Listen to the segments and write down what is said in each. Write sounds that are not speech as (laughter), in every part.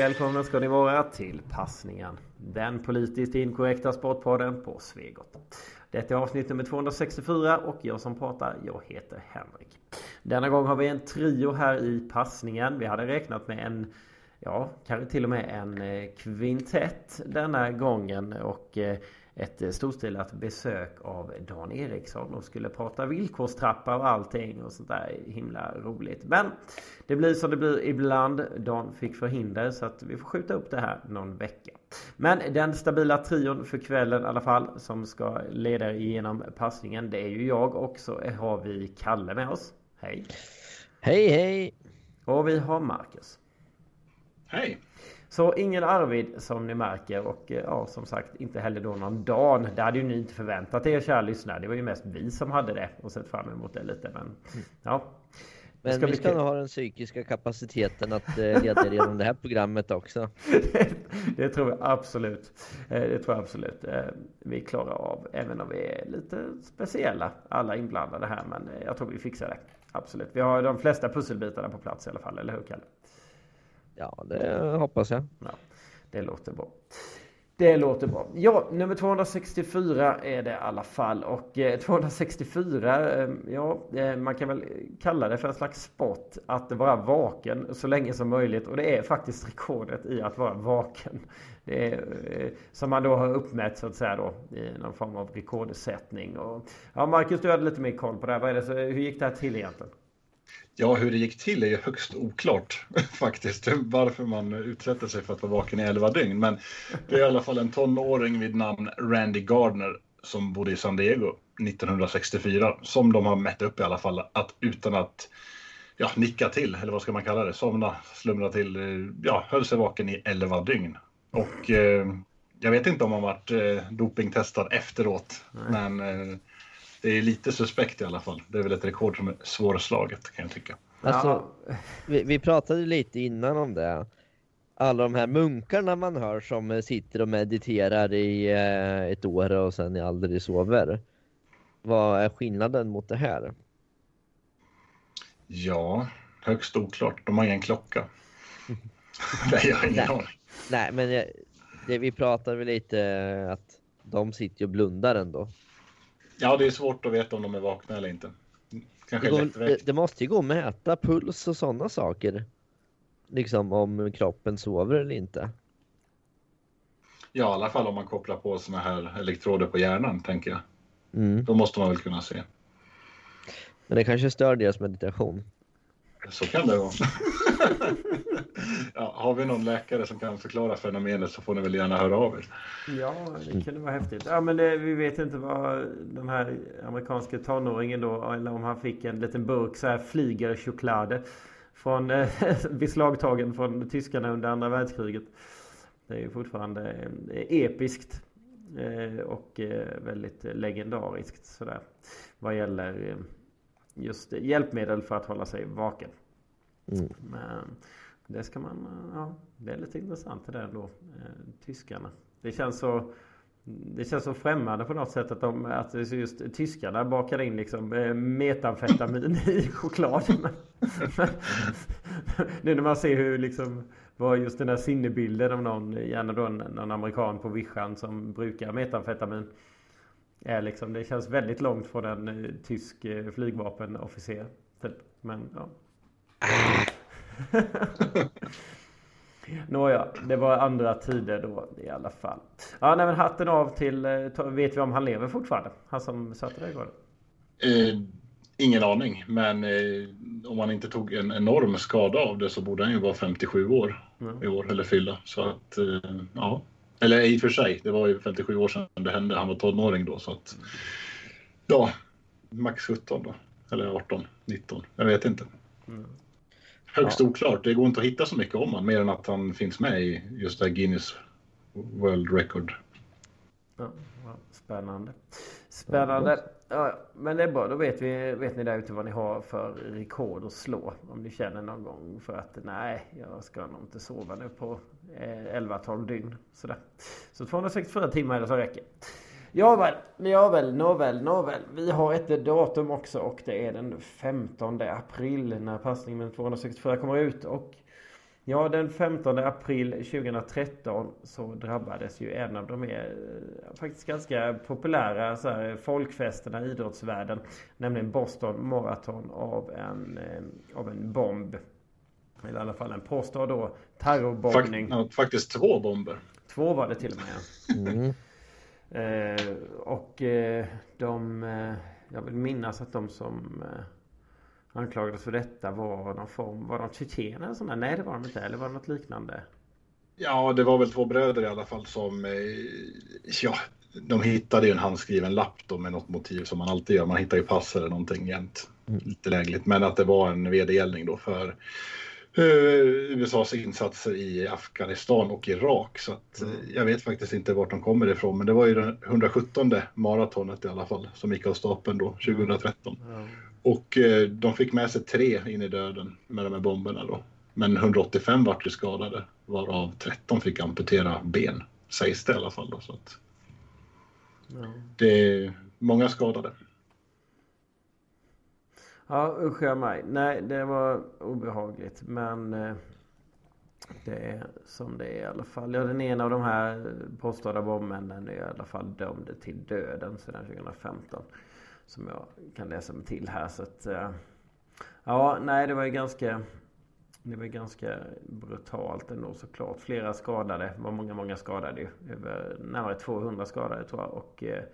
Välkomna ska ni vara till Passningen. Den politiskt inkorrekta sportpodden på Svegot. Detta är avsnitt nummer 264 och jag som pratar, jag heter Henrik. Denna gång har vi en trio här i passningen. Vi hade räknat med en Ja, kanske till och med en eh, kvintett denna gången och eh, ett eh, storstilat besök av Dan Eriksson och skulle prata villkorstrappa och allting och sånt där himla roligt. Men det blir som det blir ibland. Dan fick förhinder så att vi får skjuta upp det här någon vecka. Men den stabila trion för kvällen i alla fall som ska leda igenom passningen det är ju jag och så har vi Kalle med oss. Hej! Hej hej! Och vi har Marcus. Hej! Så ingen Arvid som ni märker och eh, ja, som sagt inte heller då någon Dan. Det hade ju ni inte förväntat er kära lyssnare. Det var ju mest vi som hade det och sett fram emot det lite. Men ja. Men ska vi ska nog ha den psykiska kapaciteten att eh, leda genom det här programmet också. (laughs) det tror jag absolut. Eh, det tror jag absolut. Vi klarar av, även om vi är lite speciella alla inblandade här. Men jag tror vi fixar det. Absolut. Vi har de flesta pusselbitarna på plats i alla fall, eller hur Kalle? Ja, det hoppas jag. Ja, det låter bra. Det låter bra. Ja, nummer 264 är det i alla fall. Och 264, eh, ehm, ja, eh, man kan väl kalla det för en slags sport. Att vara vaken så länge som möjligt. Och det är faktiskt rekordet i att vara vaken. Det är, eh, som man då har uppmätt så att säga då i någon form av rekordsättning. Och, ja, Marcus, du hade lite mer koll på det här. Vad är det, så, hur gick det här till egentligen? Ja, hur det gick till är ju högst oklart (laughs) faktiskt. Varför man utsätter sig för att vara vaken i 11 dygn. Men det är i alla fall en tonåring vid namn Randy Gardner som bodde i San Diego 1964 som de har mätt upp i alla fall att utan att ja, nicka till, eller vad ska man kalla det, somna, slumra till, ja, höll sig vaken i 11 dygn. Och eh, jag vet inte om han varit eh, dopingtestad efteråt, Nej. men eh, det är lite suspekt i alla fall. Det är väl ett rekord som är svårslaget kan jag tycka. Alltså, vi, vi pratade lite innan om det. Alla de här munkarna man hör som sitter och mediterar i eh, ett år och sen aldrig sover. Vad är skillnaden mot det här? Ja, högst oklart. De har ingen klocka. Nej, jag har ingen Nej. aning. Nej, men det, det, vi pratade väl lite att de sitter och blundar ändå. Ja, det är svårt att veta om de är vakna eller inte. Kanske det, går, det, det måste ju gå att mäta puls och sådana saker. Liksom om kroppen sover eller inte. Ja, i alla fall om man kopplar på såna här elektroder på hjärnan, tänker jag. Mm. Då måste man väl kunna se. Men det kanske stör deras meditation. Så kan det vara. (laughs) (laughs) ja, har vi någon läkare som kan förklara fenomenet så får ni väl gärna höra av er. Ja, det kunde vara häftigt. Ja, men det, vi vet inte vad den här amerikanska tonåringen då, eller om han fick en liten burk så här flygerchoklad från eh, (laughs) beslagtagen från tyskarna under andra världskriget. Det är ju fortfarande eh, episkt eh, och eh, väldigt legendariskt sådär vad gäller just hjälpmedel för att hålla sig vaken. Mm. Men det ska man, ja, det är lite intressant det där då. Eh, tyskarna. Det känns så det känns så främmande på något sätt att, de, att just tyskarna bakar in liksom eh, metamfetamin (laughs) i choklad. (laughs) nu när man ser hur liksom vad just den där sinnebilden av någon, gärna då någon amerikan på vischan som brukar metamfetamin. Är liksom, det känns väldigt långt från en eh, tysk eh, flygvapenofficer. Typ. Men ja. (laughs) Nåja, det var andra tider då i alla fall. Ja, nej, men hatten av till... Eh, vet vi om han lever fortfarande? Han som satte det igår? Eh, ingen aning, men eh, om han inte tog en enorm skada av det så borde han ju vara 57 år mm. i år, eller fylla. Så att, eh, ja. Eller i och för sig, det var ju 57 år sedan det hände. Han var tonåring då, så att... Ja, max 17 då. Eller 18, 19. Jag vet inte. Mm högst ja. oklart. Det går inte att hitta så mycket om honom mer än att han finns med i just det här Guinness World Record. Ja, spännande. Spännande. Ja, men det är bra. Då vet, vi, vet ni där ute vad ni har för rekord att slå. Om ni känner någon gång för att nej, jag ska nog inte sova nu på eh, 11-12 dygn. Sådär. Så 264 timmar är det som räcker. Ja väl, ja väl, nåväl, nåväl. Vi har ett datum också och det är den 15 april när passningen med 264 kommer ut. Och Ja, den 15 april 2013 så drabbades ju en av de mer eh, faktiskt ganska populära så här, folkfesterna i idrottsvärlden. Nämligen Boston Marathon av en, eh, av en bomb. Eller i alla fall en påstådd då terrorbombning. Fakt, ja, faktiskt två bomber. Två var det till och med. Mm. Eh, och eh, de... Eh, jag vill minnas att de som eh, anklagades för detta var någon form... Var de tjetjener eller sådär? Nej det var de inte. Eller var det något liknande? Ja, det var väl två bröder i alla fall som... Eh, ja, de hittade ju en handskriven lapp då med något motiv som man alltid gör. Man hittar ju pass eller någonting jämt. Lite lägligt. Men att det var en vedergällning då för USAs insatser i Afghanistan och Irak. Så att, eh, jag vet faktiskt inte vart de kommer ifrån. Men det var ju det 117 maratonet i alla fall som gick av stapeln då 2013. Ja. Och eh, de fick med sig tre in i döden med de här bomberna då. Men 185 vart ju skadade varav 13 fick amputera ben. Sägs det i alla fall då. Så att Ja. det är många skadade. Ja usch jag mig. Nej det var obehagligt men eh, Det är som det är i alla fall. Ja den ena av de här påstådda bombmännen är i alla fall dömd till döden sedan 2015. Som jag kan läsa mig till här så att eh, Ja nej det var ju ganska Det var ganska brutalt ändå såklart. Flera skadade. Det var många många skadade ju. Över närmare 200 skadade tror jag. Och eh,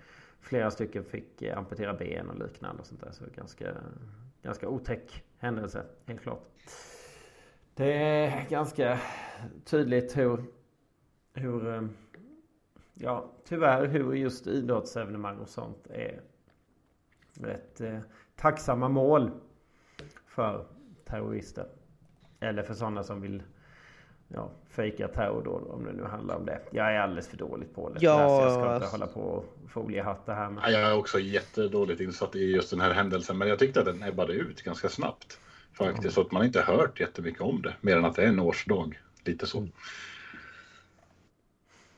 Flera stycken fick eh, amputera ben och liknande och sånt där. Så ganska, ganska otäck händelse, helt klart. Det är ganska tydligt hur, hur eh, ja, tyvärr hur just idrottsevenemang och sånt är rätt eh, tacksamma mål för terrorister. Eller för sådana som vill ja, fejka terror då, om det nu handlar om det. Jag är alldeles för dåligt på det. Ja, så jag ska inte hålla på och foliehatta här. Men... Ja, Jag är också jättedåligt insatt i just den här händelsen, men jag tyckte att den ebbade ut ganska snabbt. Faktiskt, så att man inte hört jättemycket om det, mer än att det är en årsdag. Lite så.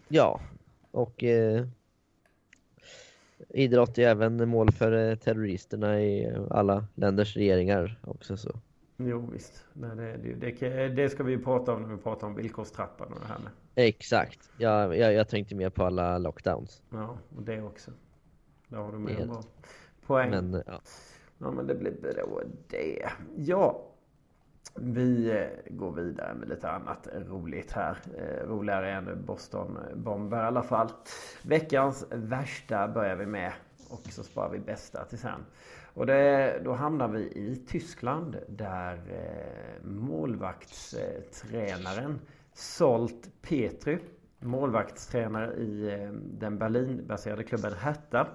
Ja, och eh, idrott är även mål för eh, terroristerna i alla länders regeringar också så. Jo visst. Nej, det, det, det, ska vi ju prata om när vi pratar om villkorstrappan och det här med. Exakt. Ja, jag, jag tänkte mer på alla lockdowns. Ja, och det också. Där har du med en bra poäng. Men ja, Ja men det blir bra det. Ja. Vi eh, går vidare med lite annat roligt här. Eh, Roligare än Boston-bomber i alla fall. Veckans värsta börjar vi med. Och så sparar vi bästa till sen. Och det, då hamnar vi i Tyskland där eh, målvaktstränaren Solt Petry målvaktstränare i eh, den Berlinbaserade klubben Hertha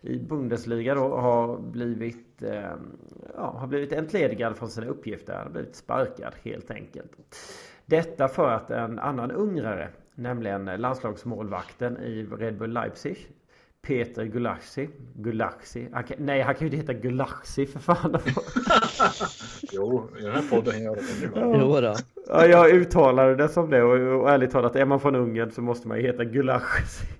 i Bundesliga då har blivit, eh, ja, har blivit entledigad från sina uppgifter. Han har blivit sparkad helt enkelt. Detta för att en annan ungrare, nämligen landslagsmålvakten i Red Bull Leipzig Peter Gulaxi. Gulaxi. Han kan, nej, han kan ju inte heta Gulaxi för fan. (laughs) Jo, i den här podden gör det jo då. Ja, jag uttalade det som det och, och ärligt talat är man från Ungern så måste man ju heta Gulaxi. (laughs)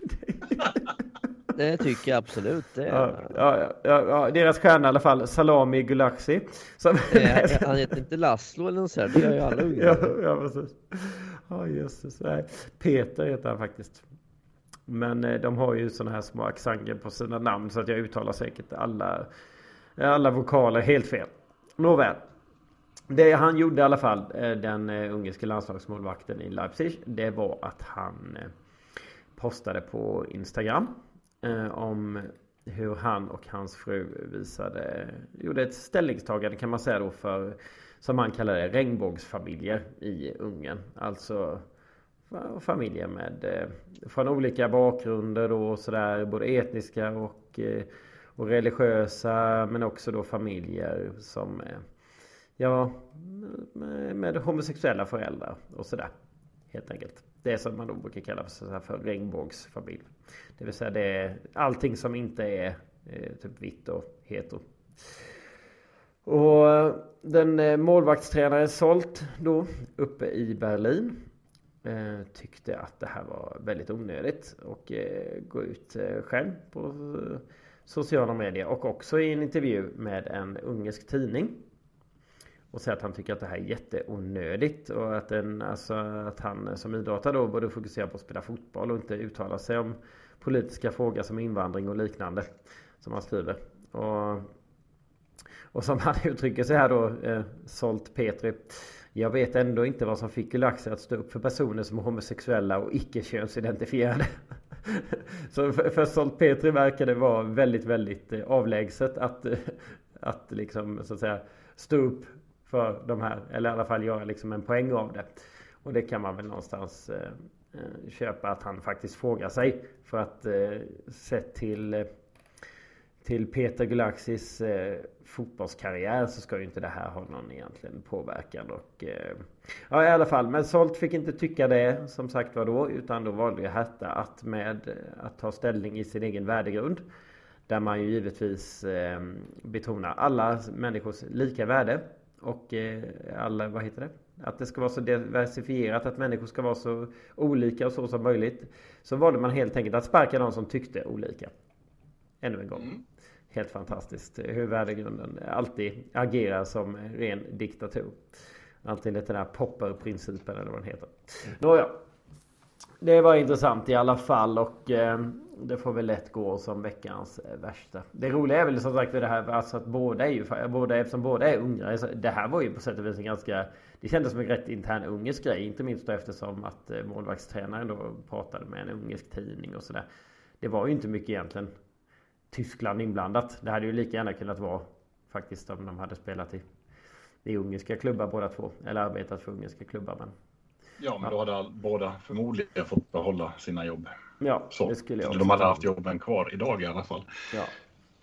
Det tycker jag absolut. Det Ja, är, ja, ja, ja, ja, deras stjärna i alla fall, Salami Gulaxi. Som, Eh, han heter inte Laszlo eller något sånt. Det gör ju alla (laughs) ja, ungar. ja, precis. Ja, jösses. Nej, Peter heter han faktiskt. Men eh, de har ju sådana här små accenter på sina namn så att jag uttalar säkert alla, eh, alla vokaler helt fel. Nåväl. Det han gjorde i alla fall, eh, den ungerske landslagsmålvakten i Leipzig, det var att han postade på Instagram om hur han och hans fru visade, gjorde ett ställningstagande kan man säga då för, som han kallar det, regnbågsfamiljer i Ungern. Alltså familjer med, eh, från olika bakgrunder då och sådär, både etniska och, eh, och religiösa men också då familjer som Ja, med, homosexuella föräldrar och sådär. Helt enkelt. Det som man då brukar kalla för, så för regnbågsfamilj. Det vill säga det är allting som inte är eh, typ vitt och hetero. Och den målvaktstränaren Solt då uppe i Berlin Eh, tyckte att det här var väldigt onödigt och eh, gå ut eh, själv på sociala medier och också i en intervju med en ungersk tidning. och säga att han tycker att det här är jätteonödigt och att, en, alltså, att han som idrottare då borde fokusera på att spela fotboll och inte uttala sig om politiska frågor som invandring och liknande. Som han skriver. Och, och som han (laughs) uttrycker sig här då, eh, Solt Petri. Jag vet ändå inte vad som fick Gulaxi att stå upp för personer som är homosexuella och icke könsidentifierade. (laughs) Så för, för Solt Petri verkar det vara väldigt, väldigt eh, avlägset att, eh, att liksom så att säga stå upp för de här. Eller i alla fall göra liksom en poäng av det. Och det kan man väl någonstans eh, köpa att han faktiskt frågar sig. För att sett till till Peter Gulaxis eh, fotbollskarriär så ska ju inte det här ha någon egentligen påverkan. Och, eh, ja i alla fall, men Salt fick inte tycka det som sagt var då. Utan då valde ju Hertha att, med, eh, att ta ställning i sin egen värdegrund. Där man ju givetvis eh, betonar alla människors lika värde. Och eh, alla, vad heter det? Att det ska vara så diversifierat, att människor ska vara så olika och så som möjligt. Så valde man helt enkelt att sparka de som tyckte olika. Ännu en gång. Mm. Helt fantastiskt eh, hur värdegrunden alltid agerar som ren diktatur. Alltid lite den här Popper-principen eller vad den heter. Mm. Nåja. Det var intressant i alla fall och eh, det får väl lätt gå som veckans eh, värsta. Det roliga är väl som sagt det här alltså att båda är ju, båda, eftersom båda är ungrare. Alltså, det här var ju på sätt och vis en ganska Det kändes som en rätt intern ungersk grej. Inte minst då eftersom att eh, målvaktstränaren då pratade med en ungersk tidning och sådär. Det var ju inte mycket egentligen Tyskland inblandat. Det hade ju lika gärna kunnat vara faktiskt om de hade spelat i, i ungerska klubbar båda två. Eller arbetat för ungerska klubbar. Men, ja, men då hade båda förmodligen fått behålla sina jobb. Ja, Så. det skulle jag De hade haft jobben kvar idag i alla fall. Ja.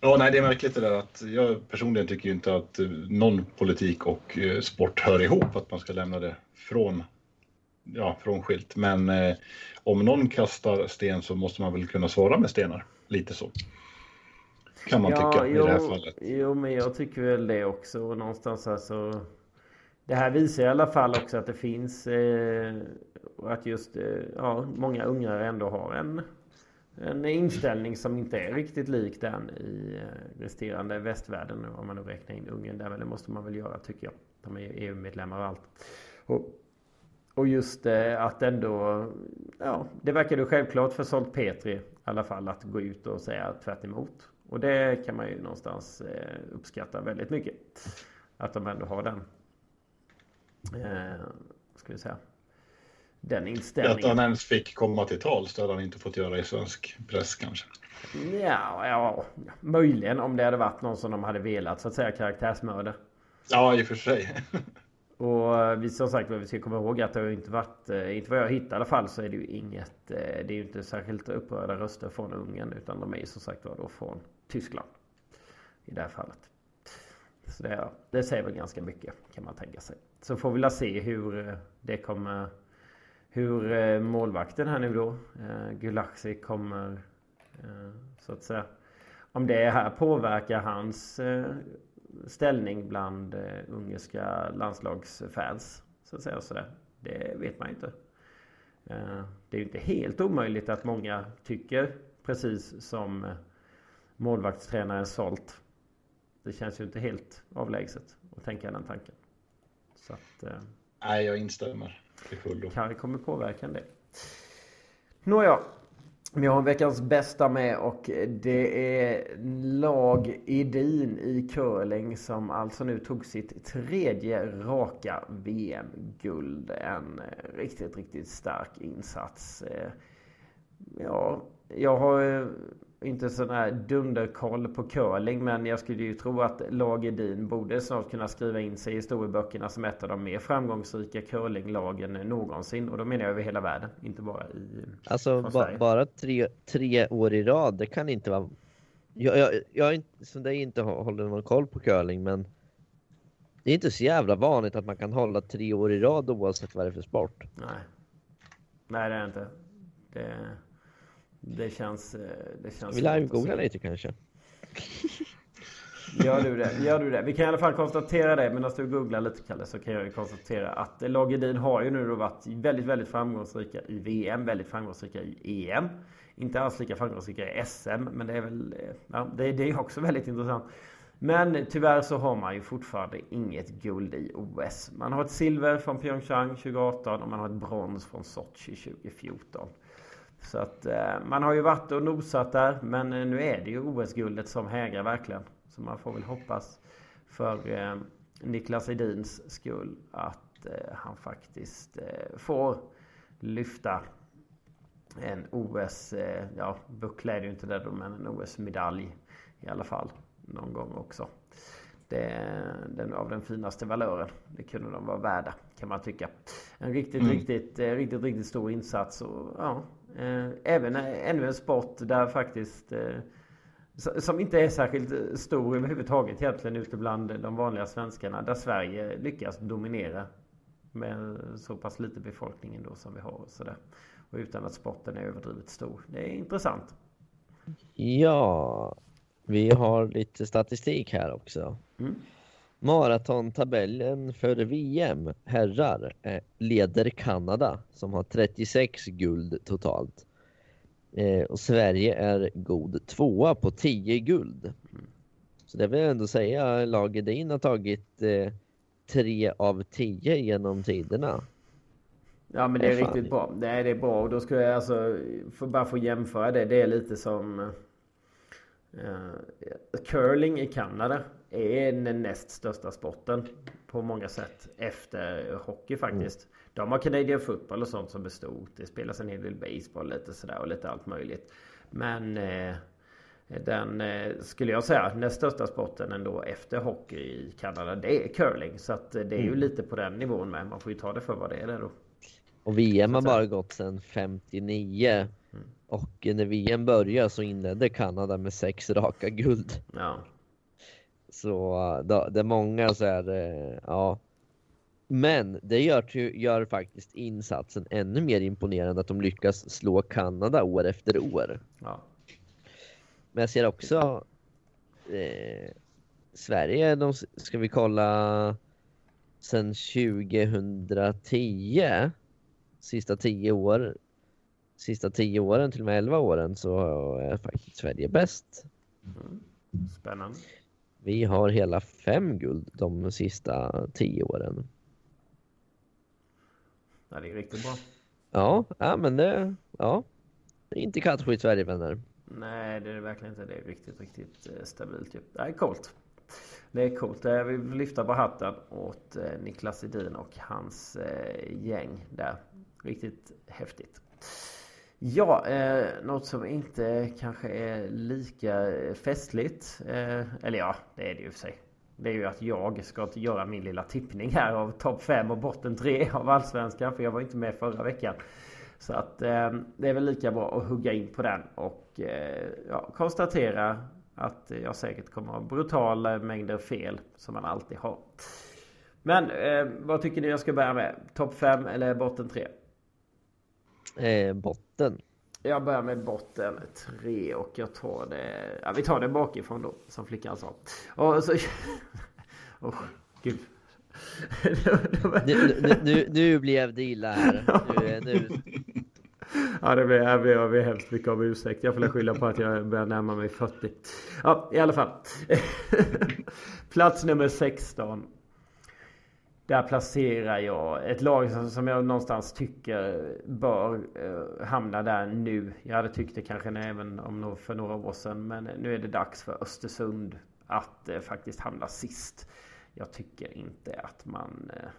Ja, nej, det är märkligt det där att jag personligen tycker inte att eh, någon politik och eh, sport hör ihop, att man ska lämna det från, ja, frånskilt. Men eh, om någon kastar sten så måste man väl kunna svara med stenar, lite så. Kan man ja, tycka jo, i det här fallet. Jo, men jag tycker väl det också. Och någonstans alltså. Det här visar i alla fall också att det finns. Eh, att just eh, ja, många ungrare ändå har en, en inställning som inte är riktigt lik den i eh, resterande västvärlden. Om man nu räknar in Ungern där. Men det måste man väl göra tycker jag. De är EU-medlemmar och allt. Och, och just eh, att ändå, ja, det verkar ju självklart för Solt Petri i alla fall att gå ut och säga tvärt emot. Och det kan man ju någonstans eh, uppskatta väldigt mycket. Att de ändå har den. Eh, ska vi säga. Den inställningen. Att han ens fick komma till tals. Det hade han inte fått göra i svensk press kanske. Ja, ja, möjligen om det hade varit någon som de hade velat så att säga karaktärsmörda. Ja, i och för sig. (laughs) Och vi som sagt vi ska komma ihåg att det har inte varit, eh, inte vad jag hittat i alla fall så är det ju inget, eh, det är ju inte särskilt upprörda röster från Ungern utan de är ju som sagt var då från Tyskland. I det här fallet. Så det, det säger väl ganska mycket kan man tänka sig. Så får vi väl se hur eh, det kommer hur eh, målvakten här nu då eh, Gulaxi kommer så att säga om det här påverkar hans ställning bland ungerska landslagsfans. Så att säga sådär. Det vet man ju inte. Det är ju inte helt omöjligt att många tycker precis som målvaktstränaren Solt. Det känns ju inte helt avlägset att tänka den tanken. Så att, eh, Nej, jag instämmer till fullo. Kan kommer påverka en del. Nåja, vi har veckans bästa med och det är Lag Edin i curling som alltså nu tog sitt tredje raka VM-guld. En riktigt, riktigt stark insats. Ja, jag har inte sån här dunderkoll på curling men jag skulle ju tro att Lag Edin borde snart kunna skriva in sig i historieböckerna som ett av de mer framgångsrika curlinglagen någonsin. Och då menar jag över hela världen, inte bara i Alltså ba bara tre, tre år i rad, det kan inte vara... Jag, jag, jag inte, som det inte håller någon koll på curling men det är inte så jävla vanligt att man kan hålla tre år i rad oavsett vad det är för sport. Nej, Nej det är inte. Det... Det känns... Eh, det känns vi live-googla lite kanske? (laughs) Gör du det? Gör du det? Vi kan i alla fall konstatera det medan du googlar lite Kalle så kan jag ju konstatera att Lagedin har ju nu då varit väldigt, väldigt framgångsrika i VM, väldigt framgångsrika i EM. Inte alls lika framgångsrika i SM men det är väl... Eh, ja, det, det är också väldigt intressant. Men tyvärr så har man ju fortfarande inget guld i OS. Man har ett silver från Pyeongchang 2018 och man har ett brons från Sochi 2014. Så att eh, man har ju varit och nosat där men eh, nu är det ju OS-guldet som hägrar verkligen. Så man får väl hoppas för eh, Niklas Edins skull att han faktiskt får lyfta en OS, ja buckla är det ju inte det då men en OS-medalj i alla fall någon gång också. Det, den av den finaste valören. Det kunde de vara värda kan man tycka. En riktigt, mm. riktigt, riktigt, riktigt stor insats. Och, ja, även ännu en sport där faktiskt eh, som inte är särskilt stor överhuvudtaget egentligen ute bland de vanliga svenskarna. Där Sverige lyckas dominera med så pass lite befolkning ändå som vi har. Och, så där. och utan att sporten är överdrivet stor. Det är intressant. Ja, vi har lite statistik här också. Mm. Maratontabellen för VM herrar eh, leder Kanada som har 36 guld totalt. Eh, och Sverige är god tvåa på 10 guld. Så det vill jag ändå säga, laget in har tagit eh, 3 av 10 genom tiderna. Ja men det är, är riktigt bra. Är, det är bra och då skulle jag alltså, för bara få jämföra det, det är lite som Uh, curling i Kanada är den näst största sporten på många sätt efter hockey faktiskt. Mm. De har Canadian football och sånt som stort. Det spelas en hel del baseball lite sådär och lite allt möjligt. Men eh, den eh, skulle jag säga näst största sporten ändå efter hockey i Kanada det är curling. Så att det är ju mm. lite på den nivån med. Man får ju ta det för vad det är där då. Och VM har bara gått sedan 59. Och när VM började så inledde Kanada med sex raka guld. Ja. Så då, det är många så här, ja. Men det gör, gör faktiskt insatsen ännu mer imponerande att de lyckas slå Kanada år efter år. Ja. Men jag ser också eh, Sverige, de, ska vi kolla sen 2010 sista tio år sista tio åren, till och med elva åren, så är faktiskt Sverige bäst. Mm. Spännande. Vi har hela fem guld de sista tio åren. Ja, det är riktigt bra. Ja, ja men det, ja. Det är inte kattskit Sverige vänner. Nej, det är det verkligen inte. Det är riktigt, riktigt eh, stabilt. Det är coolt. Det är coolt. Jag vill lyfta på hatten åt eh, Niklas Edin och hans eh, gäng där. Riktigt häftigt. Ja, eh, något som inte kanske är lika festligt. Eh, eller ja, det är det ju för sig. Det är ju att jag ska göra min lilla tippning här av topp 5 och botten 3 av Allsvenskan. För jag var inte med förra veckan. Så att eh, det är väl lika bra att hugga in på den och eh, ja, konstatera att jag säkert kommer ha brutala mängder fel som man alltid har. Men eh, vad tycker ni jag ska börja med? Topp 5 eller botten 3? Eh, botten. Jag börjar med botten tre och jag tar det... Ja, vi tar det bakifrån då, som flickan sa. Och så... (laughs) oh, gud. nu, nu, nu, nu blev det illa här. Nu, nu. Ja, det ber jag ber, ber hemskt mycket om ursäkt. Jag får skylla på att jag börjar närma mig 40. Ja, i alla fall. (laughs) Plats nummer 16. Där placerar jag ett lag som jag någonstans tycker bör eh, hamna där nu. Jag hade tyckt det kanske även om för några år sedan. Men nu är det dags för Östersund att eh, faktiskt hamna sist. Jag tycker inte att man eh,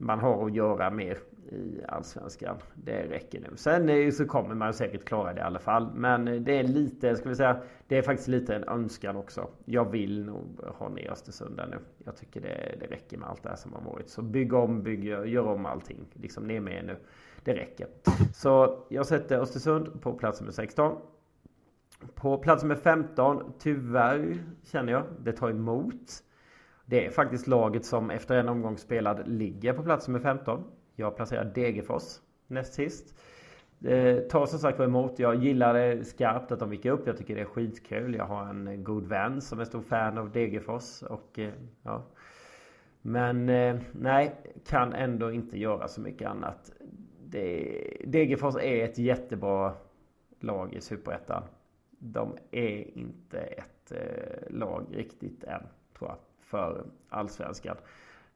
man har att göra mer i Allsvenskan. Det räcker nu. Sen så kommer man säkert klara det i alla fall. Men det är lite, ska vi säga, det är faktiskt lite en önskan också. Jag vill nog ha ner Östersund där nu. Jag tycker det, det räcker med allt det här som har varit. Så bygg om, bygg, gör om allting. Liksom ner med er nu. Det räcker. Så jag sätter Östersund på plats nummer 16. På plats nummer 15, tyvärr känner jag, det tar emot. Det är faktiskt laget som efter en omgång spelad ligger på plats nummer 15. Jag placerar Degerfors näst sist. Eh, tar som sagt var emot. Jag gillar det skarpt att de gick upp. Jag tycker det är skitkul. Jag har en god vän som är stor fan av Degerfors. Och, eh, ja. Men eh, nej, kan ändå inte göra så mycket annat. Degerfors är ett jättebra lag i Superettan. De är inte ett eh, lag riktigt än, tror jag, för allsvenskan.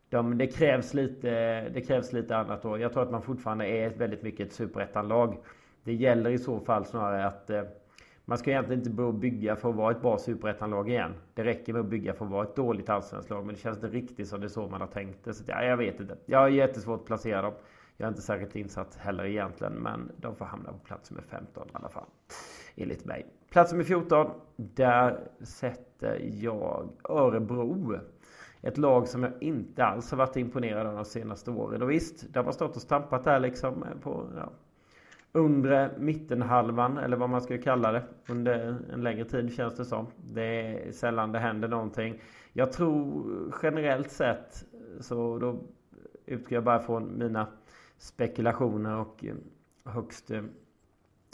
De, det, krävs lite, det krävs lite annat då. Jag tror att man fortfarande är väldigt mycket ett superettanlag. Det gäller i så fall snarare att eh, man ska egentligen inte bygga för att vara ett bra superettanlag igen. Det räcker med att bygga för att vara ett dåligt allsvenskt lag. Men det känns inte riktigt som det är så man har tänkt det. Så ja, jag vet inte. Jag har jättesvårt att placera dem. Jag är inte särskilt insatt heller egentligen. Men de får hamna på plats med 15 i alla fall. Enligt mig. Plats nummer 14. Där sätter jag Örebro. Ett lag som jag inte alls har varit imponerad av de senaste åren. Och visst, de har stått och stampat där liksom på ja, undre mittenhalvan eller vad man ska kalla det under en längre tid känns det som. Det är sällan det händer någonting. Jag tror generellt sett så då utgår jag bara från mina spekulationer och eh, högst, eh,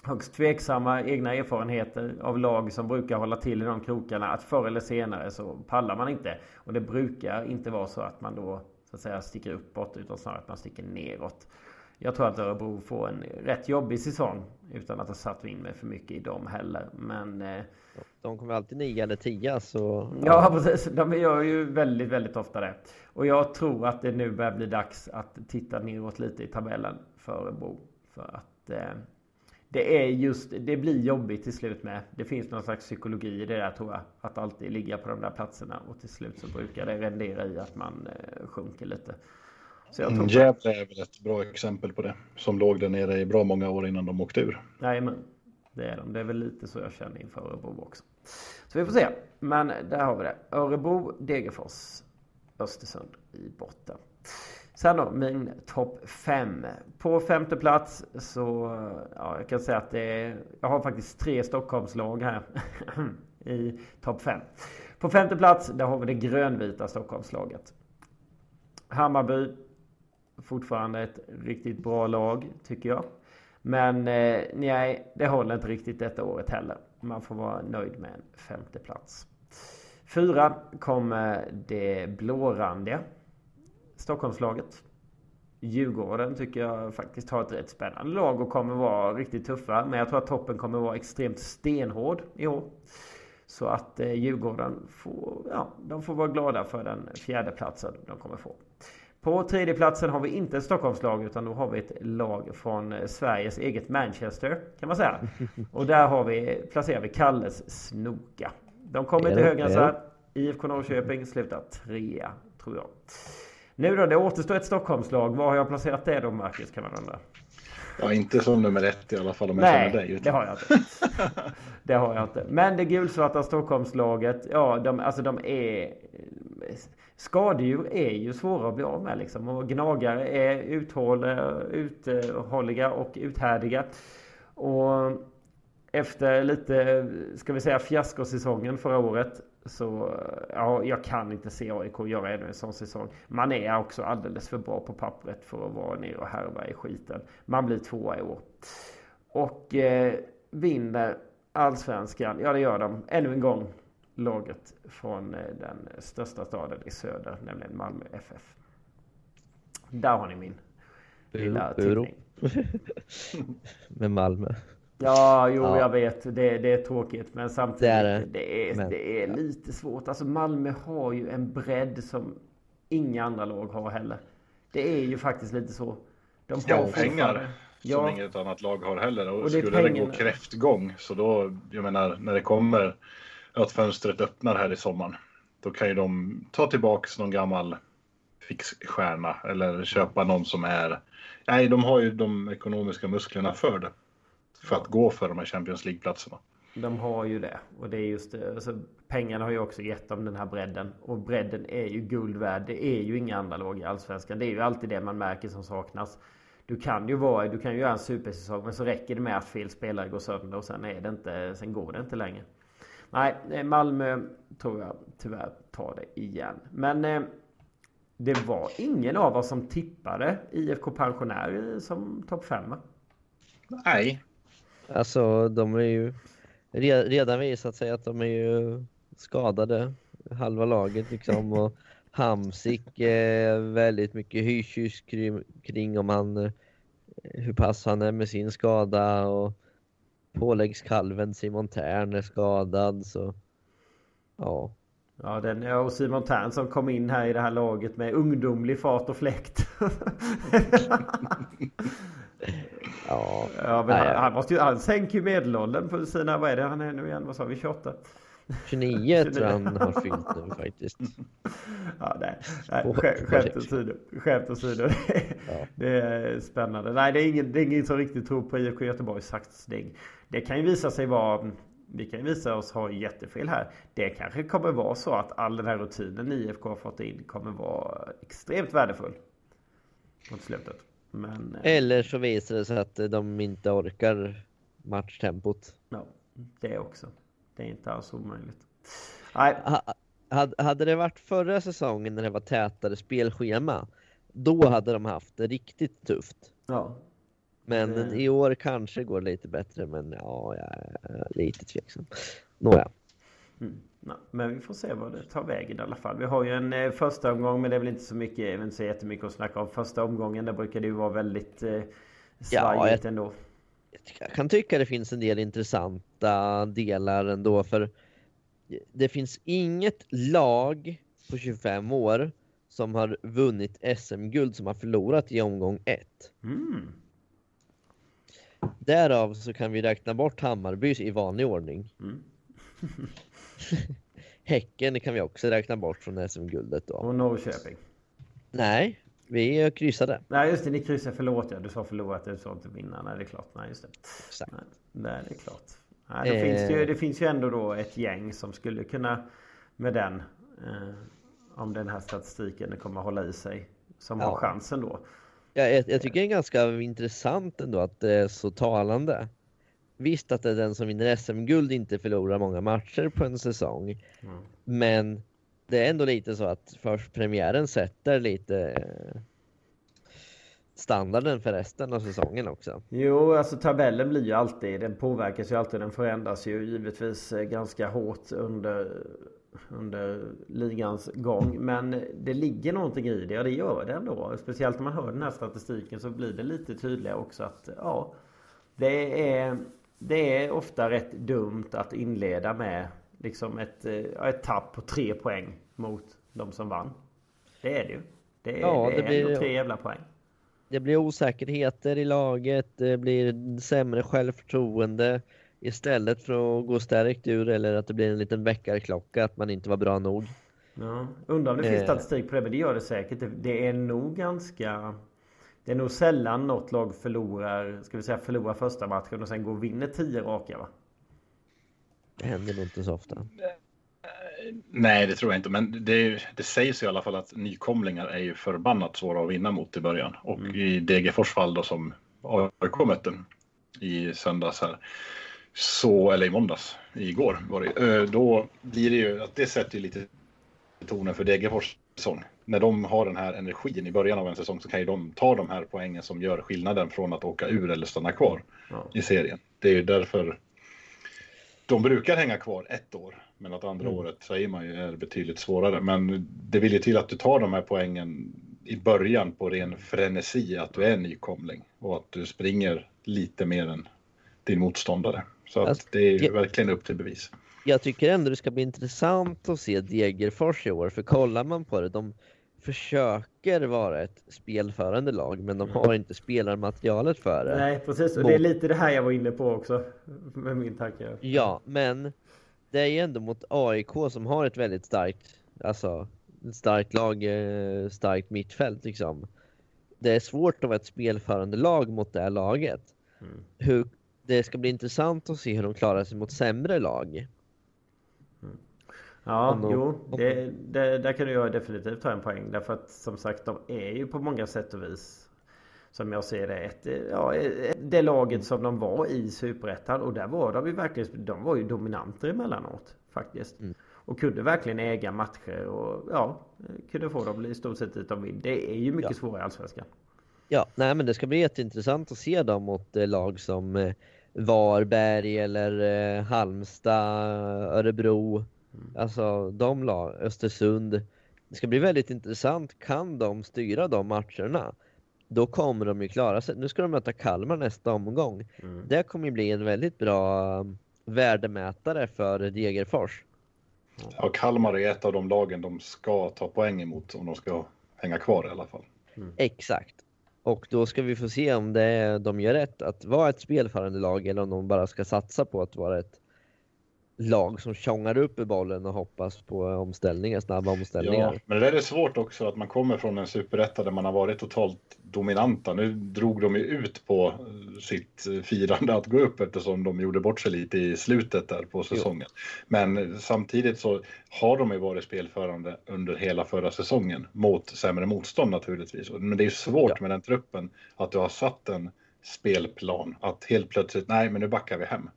högst tveksamma egna erfarenheter av lag som brukar hålla till i de krokarna att förr eller senare så pallar man inte. Och det brukar inte vara så att man då så att säga sticker uppåt utan snarare att man sticker neråt. Jag tror att Örebro får en rätt jobbig säsong. Utan att ha satt in mig för mycket i dem heller. Men... Eh, de kommer alltid nio eller tio så... Ja. ja precis. De gör ju väldigt, väldigt ofta det. Och jag tror att det nu börjar bli dags att titta neråt lite i tabellen för Örebro. För att... Det är just, det blir jobbigt till slut med. Det finns någon slags psykologi i det där tror jag. Att alltid ligga på de där platserna och till slut så brukar det rendera i att man eh, sjunker lite. Så jag tror Gävle är väl ett bra exempel på det. Som låg där nere i bra många år innan de åkte ur. Jajamän. Det är de. Det är väl lite så jag känner inför Örebro också. Så vi får se. Men där har vi det. Örebro, Degerfors, Östersund i botten. Sen då, min topp 5. På femte plats så, ja, jag kan säga att det är, jag har faktiskt tre Stockholmslag här (clears throat) i topp 5. På femte plats, där har vi det grönvita Stockholmslaget. Hammarby, fortfarande ett riktigt bra lag, tycker jag. Men eh, nej, det håller inte riktigt detta året heller. Man får vara nöjd med en femteplats. Fyra kommer det blårandiga Stockholmslaget. Djurgården tycker jag faktiskt har ett rätt spännande lag och kommer vara riktigt tuffa. Men jag tror att toppen kommer vara extremt stenhård i år. Så att eh, Djurgården får, ja, de får vara glada för den fjärde platsen de kommer få. På tredje platsen har vi inte ett Stockholmslag utan då har vi ett lag från eh, Sveriges eget Manchester kan man säga. (laughs) Och där har vi, placerar vi Kalles Snoka. De kommer inte högre än så här. IFK Norrköping slutar trea tror jag. Nu då, det återstår ett Stockholmslag. Var har jag placerat det då Marcus kan man undra? Ja, inte som nummer ett i alla fall om jag Nej, känner dig. Utan... det har jag inte. (laughs) det har jag inte. Men det gulsvarta Stockholmslaget, ja, de, alltså de är... Skadedjur är ju svåra att bli av med liksom. Och gnagare är uthålliga och uthärdiga. Och efter lite, ska vi säga fiaskosäsongen förra året så ja, jag kan inte se AIK göra ännu en sån säsong. Man är också alldeles för bra på pappret för att vara nere och härva i skiten. Man blir tvåa i år. Och eh, vinner allsvenskan. Ja, det gör de. Ännu en gång laget från eh, den största staden i söder, nämligen Malmö FF. Där har ni min lilla tippning. (laughs) Med Malmö. Ja, jo, ja. jag vet. Det, det, är tråkigt. Men samtidigt, det är, det är, men, det är lite svårt. Alltså Malmö har ju en bredd som inga andra lag har heller. Det är ju faktiskt lite så. De har ja, pengar. Som ja. inget annat lag har heller. Och, och skulle det, det gå kräftgång så då, jag menar, när det kommer att fönstret öppnar här i sommaren. Då kan ju de ta tillbaks någon gammal fixstjärna eller köpa någon som är... Nej, de har ju de ekonomiska musklerna för det för att gå för de här Champions League-platserna. De har ju det. Och det är just. Alltså, pengarna har ju också gett dem den här bredden. Och bredden är ju guld värd. Det är ju inga andra lag i Allsvenskan. Det är ju alltid det man märker som saknas. Du kan ju vara, du kan ju göra en supersäsong men så räcker det med att fel spelare går sönder och sen är det inte, sen går det inte längre. Nej, Malmö tror jag tyvärr tar det igen. Men eh, det var ingen av oss som tippade IFK Pensionär som topp 5 Nej, Alltså de är ju redan visat sig att de är ju skadade halva laget liksom och (laughs) Hamsik är väldigt mycket hysch kring, kring om han hur pass han är med sin skada och påläggskalven Simon Tern är skadad så Ja. Ja, den, ja, och Simon Tern som kom in här i det här laget med ungdomlig fart och fläkt. (laughs) (laughs) Ja. ja, men han, han, måste ju, han sänker ju medelåldern på sina, vad är det han är nu igen? Vad sa vi? 28? 29 (laughs) tror jag han har fyllt nu faktiskt. Ja, nej, nej skä, skämt åsido. Skämt åsido. Ja. (laughs) Det är spännande. Nej, det är ingen, det är ingen som riktigt tror på IFK Göteborgs satsning. Det kan ju visa sig vara vi kan ju visa oss ha jättefel här. Det kanske kommer vara så att all den här rutinen IFK har fått in kommer vara extremt värdefull. Mot slutet. Men, eh, Eller så visar det sig att de inte orkar matchtempot. Ja, det också. Det är inte alls omöjligt. Nej. hade det varit förra säsongen när det var tätare spelschema, då hade de haft det riktigt tufft. Ja. Men det... i år kanske går lite bättre, men ja, jag är lite tveksam. Nåja. Mm. Nej, men vi får se vad det tar vägen i alla fall. Vi har ju en eh, första omgång men det är väl inte så mycket, inte så jättemycket att snacka om. Första omgången där brukar det ju vara väldigt eh, svajigt ja, jag, ändå. Jag kan tycka det finns en del intressanta delar ändå för det finns inget lag på 25 år som har vunnit SM-guld som har förlorat i omgång 1. Mm. Därav så kan vi räkna bort Hammarbys i vanlig ordning. Mm. (laughs) (laughs) Häcken kan vi också räkna bort från SM-guldet då. Och Norrköping? Nej, vi kryssade. Nej just det, ni kryssade. Förlåt ja. Du sa förlorat, du sa inte vinna. Nej det är klart. Nej just det. Exakt. Nej, nej det är klart. Nej, det, eh... finns ju, det finns ju ändå då ett gäng som skulle kunna med den eh, om den här statistiken kommer hålla i sig som ja. har chansen då. Ja, jag, jag tycker det är ganska intressant ändå att det är så talande. Visst att det är den som vinner SM-guld inte förlorar många matcher på en säsong. Mm. Men det är ändå lite så att först premiären sätter lite eh, standarden för resten av säsongen också. Jo, alltså tabellen blir ju alltid, den påverkas ju alltid, den förändras ju givetvis eh, ganska hårt under, under ligans gång. Men det ligger någonting i det och det gör det ändå. Speciellt när man hör den här statistiken så blir det lite tydligare också att ja, det är det är ofta rätt dumt att inleda med liksom ett, eh, ett tapp på tre poäng mot de som vann. Det är det ju. Det är, ja, det, det är blir, tre jävla poäng. Det blir osäkerheter i laget, det blir sämre självförtroende istället för att gå stärkt ur eller att det blir en liten väckarklocka att man inte var bra nog. Ja, undrar om det finns eh. statistik på det, men det gör det säkert. Det är nog ganska det är nog sällan något lag förlorar, ska vi säga förlorar första matchen och sen går och vinner tio raka va? Det händer nog inte så ofta. Nej, det tror jag inte, men det, det sägs i alla fall att nykomlingar är ju förbannat svåra att vinna mot i början. Och mm. i Degerfors fall då som AIK mötte i söndags här, så, eller i måndags, igår var det, då blir det ju att det sätter lite tonen för Degerfors säsong när de har den här energin i början av en säsong så kan ju de ta de här poängen som gör skillnaden från att åka ur eller stanna kvar ja. i serien. Det är ju därför de brukar hänga kvar ett år, men att andra mm. året säger man ju är betydligt svårare. Men det vill ju till att du tar de här poängen i början på ren frenesi, att du är nykomling och att du springer lite mer än din motståndare. Så att alltså, det är ju jag, verkligen upp till bevis. Jag tycker ändå det ska bli intressant att se Degerfors i år, för kollar man på det, de försöker vara ett spelförande lag men de har inte spelarmaterialet för det. Nej precis och det är lite det här jag var inne på också med min tanke. Ja men det är ju ändå mot AIK som har ett väldigt starkt, alltså starkt lag, eh, starkt mittfält liksom. Det är svårt att vara ett spelförande lag mot det här laget. Mm. Hur, det ska bli intressant att se hur de klarar sig mot sämre lag. Ja, de, jo, det, det, där kan du definitivt ta en poäng. Därför att som sagt, de är ju på många sätt och vis som jag ser det, ett, ja, det laget som de var i Superettan. Och där var de ju verkligen, de var ju dominanter emellanåt faktiskt. Mm. Och kunde verkligen äga matcher och ja, kunde få dem i stort sett dit de vill. Det är ju mycket ja. svårare i Allsvenskan. Ja, nej men det ska bli jätteintressant att se dem mot eh, lag som eh, Varberg eller eh, Halmstad, Örebro. Mm. Alltså de lag, Östersund. Det ska bli väldigt intressant. Kan de styra de matcherna? Då kommer de ju klara sig. Nu ska de möta Kalmar nästa omgång. Mm. Det kommer ju bli en väldigt bra um, värdemätare för Degerfors. Ja, Kalmar är ett av de lagen de ska ta poäng emot om de ska hänga kvar i alla fall. Mm. Exakt. Och då ska vi få se om det de gör rätt att vara ett spelförande lag eller om de bara ska satsa på att vara ett lag som tjongar upp i bollen och hoppas på omställningar, snabba omställningar. Ja, men det där är svårt också att man kommer från en superetta där man har varit totalt dominanta. Nu drog de ju ut på sitt firande att gå upp eftersom de gjorde bort sig lite i slutet där på säsongen. Jo. Men samtidigt så har de ju varit spelförande under hela förra säsongen mot sämre motstånd naturligtvis. Men det är svårt ja. med den truppen att du har satt en spelplan att helt plötsligt, nej men nu backar vi hem.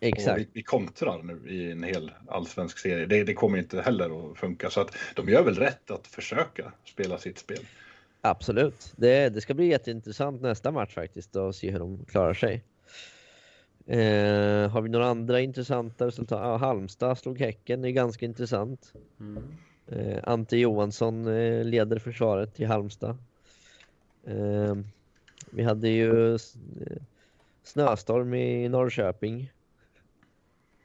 Exakt. Vi, vi, kontrar nu i en hel allsvensk serie. Det, det, kommer inte heller att funka. Så att de gör väl rätt att försöka spela sitt spel. Absolut. Det, det ska bli jätteintressant nästa match faktiskt att se hur de klarar sig. Eh, har vi några andra intressanta resultat? Ja, Halmstad slog Häcken, det är ganska intressant. Mm. Eh, Ante Johansson eh, leder försvaret i Halmstad. Eh, vi hade ju eh, snöstorm i Norrköping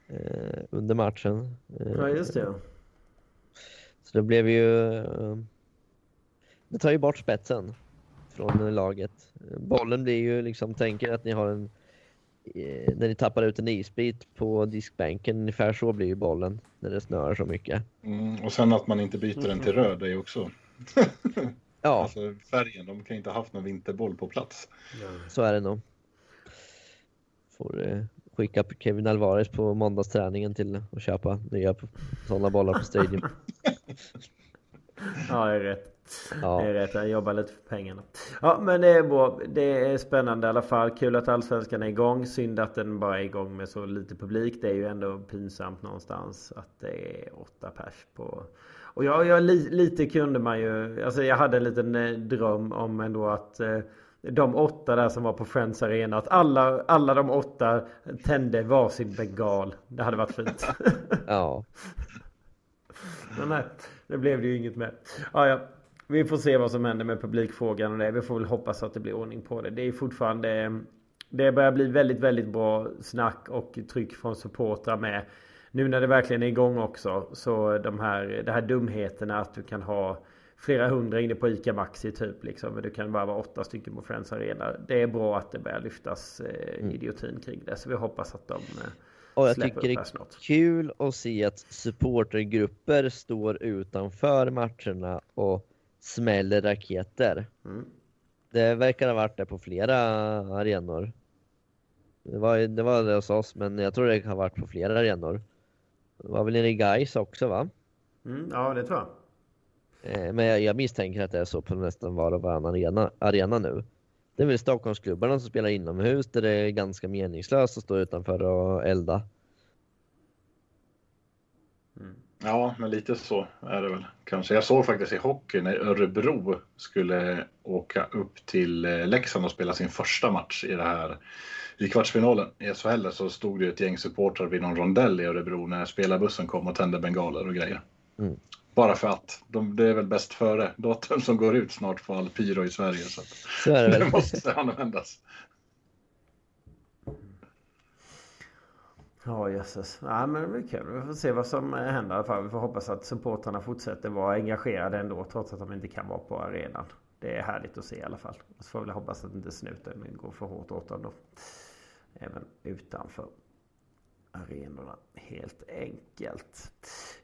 eh, under matchen. Eh, ja, just det. Så det blev ju... Eh, det tar ju bort spetsen från laget. Bollen blir ju liksom, tänker att ni har en... Eh, när ni tappar ut en isbit på diskbänken, ungefär så blir ju bollen när det snöar så mycket. Mm, och sen att man inte byter den till röd är ju också... (laughs) ja. Alltså färgen, de kan inte ha haft någon vinterboll på plats. Så är det nog. Får eh, skicka Kevin Alvarez på måndagsträningen till att köpa nya sådana bollar på Stadium. ja, det är rätt. Ja. Det är rätt, han jobbar lite för pengarna. Ja, men det är bra. Det är spännande i alla fall. Kul att Allsvenskan är igång. Synd att den bara är igång med så lite publik. Det är ju ändå pinsamt någonstans att det är åtta pers på... Och jag, jag lite kunde man ju... Alltså jag hade en liten eh, dröm om ändå att... Eh, de åtta där som var på Friends Arena. Att alla, alla de åtta tände varsin bengal. Det hade varit fint. (laughs) ja. (laughs) Men nej, det blev det ju inget med. Ja, ja. Vi får se vad som händer med publikfrågan och det. Vi får väl hoppas att det blir ordning på det. Det är fortfarande... Det börjar bli väldigt, väldigt bra snack och tryck från supportrar med. Nu när det verkligen är igång också. Så de här, de här dumheterna att du kan ha flera hundra inne på ICA Maxi typ. Liksom. Men du kan bara vara åtta stycken på Friends Arena. Det är bra att det börjar lyftas eh, mm. idiotin kring det. Så vi hoppas att de eh, och jag tycker det är kul att se att supportergrupper står utanför matcherna och smäller raketer. Mm. Det verkar ha varit det på flera arenor. Det var, det var det hos oss, men jag tror det har varit på flera arenor. Det var väl nere i Gais också va? Mm, ja, det tror jag. Eh, men jag, jag misstänker att det är så på nästan var och varannan arena, arena nu. Det är väl Stockholmsklubbarna som spelar inomhus där det är ganska meningslöst att stå utanför och elda. Mm. Ja, men lite så är det väl kanske. Jag såg faktiskt i hockey när Örebro skulle åka upp till eh, Leksand och spela sin första match i det här i kvartsfinalen i SHL så stod det ett gäng supportrar vid någon rondell i Örebro när spelarbussen kom och tände bengaler och grejer. Mm. Bara för att. De, det är väl bäst före datum som går ut snart på all pyro i Sverige. Så, så är det, (laughs) det måste användas. Ja jösses. Ja, men det blir kul. Vi får se vad som händer i alla fall. Vi får hoppas att supportrarna fortsätter vara engagerade ändå trots att de inte kan vara på arenan. Det är härligt att se i alla fall. Så får vi hoppas att inte snuten går för hårt åt dem då. Även utanför arenorna helt enkelt.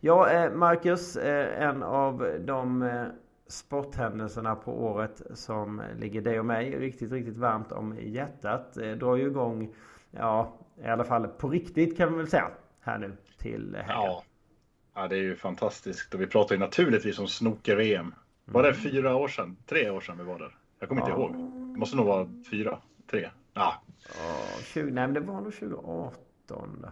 Ja, eh, Marcus, eh, en av de eh, sporthändelserna på året som ligger dig och mig riktigt, riktigt varmt om hjärtat drar ju igång, ja, i alla fall på riktigt kan vi väl säga här nu till helgen. Ja. ja, det är ju fantastiskt och vi pratar ju naturligtvis om snooker-VM. Var det mm. fyra år sedan? Tre år sedan vi var där? Jag kommer ja. inte ihåg. Det måste nog vara fyra, tre. Ja. ja 20, nej, men det var nog 2018.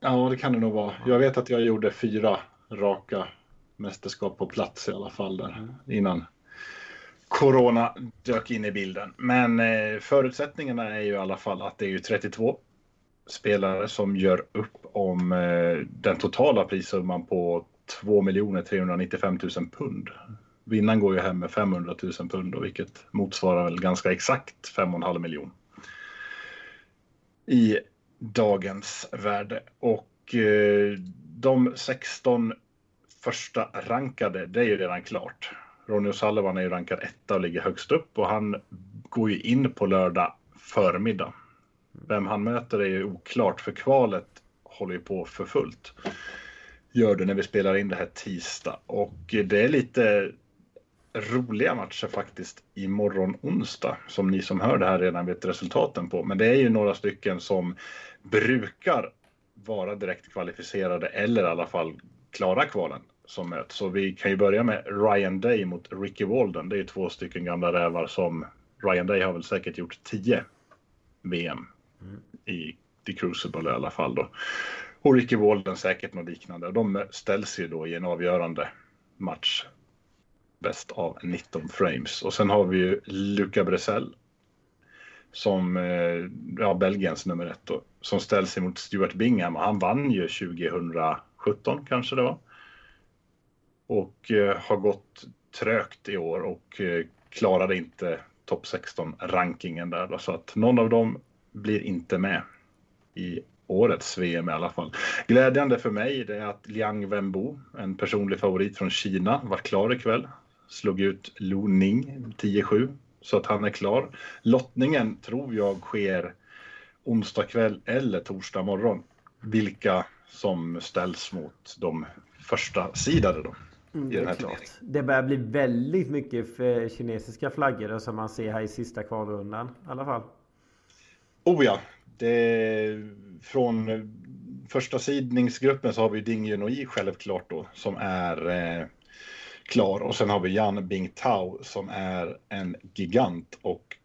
Ja, det kan det nog vara. Jag vet att jag gjorde fyra raka mästerskap på plats i alla fall där mm. innan Corona dök in i bilden. Men eh, förutsättningarna är ju i alla fall att det är ju 32 spelare som gör upp om eh, den totala prissumman på 2 395 000 pund. Vinnaren går ju hem med 500 000 pund, vilket motsvarar väl ganska exakt 5,5 miljoner. I dagens värde. Och eh, de 16 första rankade, det är ju redan klart. Ronny O'Sullivan är ju rankad etta och ligger högst upp och han går ju in på lördag förmiddag. Vem han möter är ju oklart för kvalet håller ju på för fullt. Gör det när vi spelar in det här tisdag och eh, det är lite roliga matcher faktiskt imorgon onsdag som ni som hör det här redan vet resultaten på. Men det är ju några stycken som brukar vara direkt kvalificerade eller i alla fall klara kvalen som möts. Så vi kan ju börja med Ryan Day mot Ricky Walden. Det är två stycken gamla rävar som Ryan Day har väl säkert gjort 10 VM mm. i The Crucible i alla fall då. Och Ricky Walden säkert något liknande. De ställs ju då i en avgörande match. Bäst av 19 frames. Och sen har vi ju Luca Bresell. Som, eh, ja, Belgiens nummer ett då. Som ställs emot Stuart Bingham. Han vann ju 2017 kanske det var. Och eh, har gått trögt i år och eh, klarade inte topp 16 rankingen där. Då, så att någon av dem blir inte med i årets VM i alla fall. Glädjande för mig är att Liang Wenbo, en personlig favorit från Kina, var klar ikväll. Slog ut Lu Ning 10-7 så att han är klar. Lottningen tror jag sker onsdag kväll eller torsdag morgon. Vilka som ställs mot de första sidade då. Mm, i den här det börjar bli väldigt mycket för kinesiska flaggor som man ser här i sista kvalrundan i alla fall. Oh ja, det, från första sidningsgruppen så har vi Ding Junoi självklart då som är eh, klar och sen har vi Jan Bingtao som är en gigant och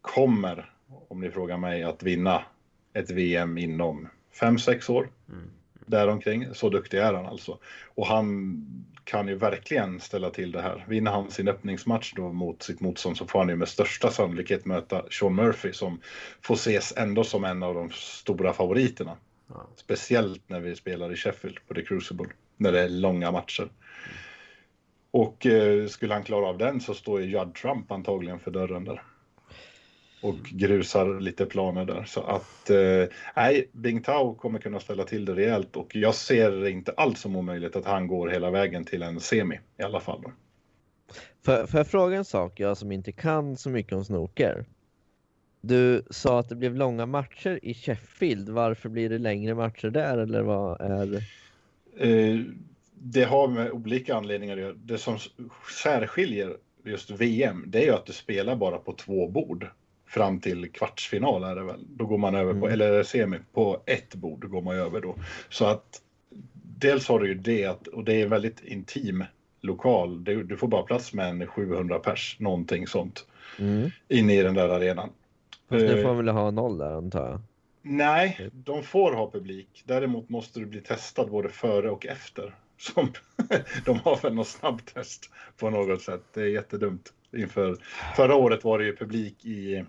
kommer, om ni frågar mig, att vinna ett VM inom 5-6 år. Mm. Däromkring, så duktig är han alltså. Och han kan ju verkligen ställa till det här. Vinner han sin öppningsmatch då mot sitt motstånd så får han ju med största sannolikhet möta Sean Murphy som får ses ändå som en av de stora favoriterna. Ja. Speciellt när vi spelar i Sheffield på The Crucible, när det är långa matcher. Mm. Och eh, skulle han klara av den så står ju Judd Trump antagligen för dörren där och grusar lite planer där. Så att eh, nej, Bing Tao kommer kunna ställa till det rejält och jag ser inte alls som omöjligt att han går hela vägen till en semi i alla fall. Då. Får, får jag fråga en sak, jag som inte kan så mycket om snooker? Du sa att det blev långa matcher i Sheffield. Varför blir det längre matcher där eller vad är eh, det har med olika anledningar att göra. Det som särskiljer just VM, det är ju att du spelar bara på två bord fram till kvartsfinal är det väl. Då går man över på, mm. eller semi, på ett bord går man över då. Så att dels har du ju det, att, och det är en väldigt intim lokal. Du, du får bara plats med en 700 pers, någonting sånt, mm. inne i den där arenan. Fast nu får man väl ha noll där antar jag? Nej, de får ha publik. Däremot måste du bli testad både före och efter. Som, (laughs) de har väl något snabbtest på något sätt. Det är jättedumt. Inför, förra året var det ju publik i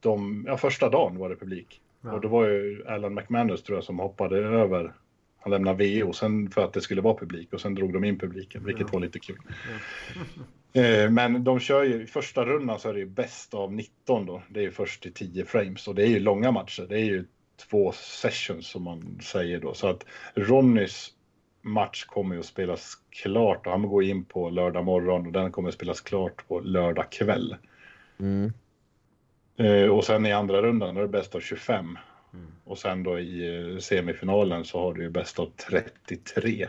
de, ja, första dagen var det publik. Ja. Och då var ju Alan McManus tror jag som hoppade över. Han lämnade VO sen för att det skulle vara publik och sen drog de in publiken, vilket ja. var lite kul. Ja. (laughs) Eh, men de kör ju, första rundan så är det ju bäst av 19 då. Det är ju först till 10 frames och det är ju långa matcher. Det är ju två sessions som man säger då. Så att Ronnys match kommer ju att spelas klart och han går in på lördag morgon och den kommer att spelas klart på lördag kväll. Mm. Eh, och sen i andra rundan är det bäst av 25. Mm. Och sen då i eh, semifinalen så har du ju bäst av 33.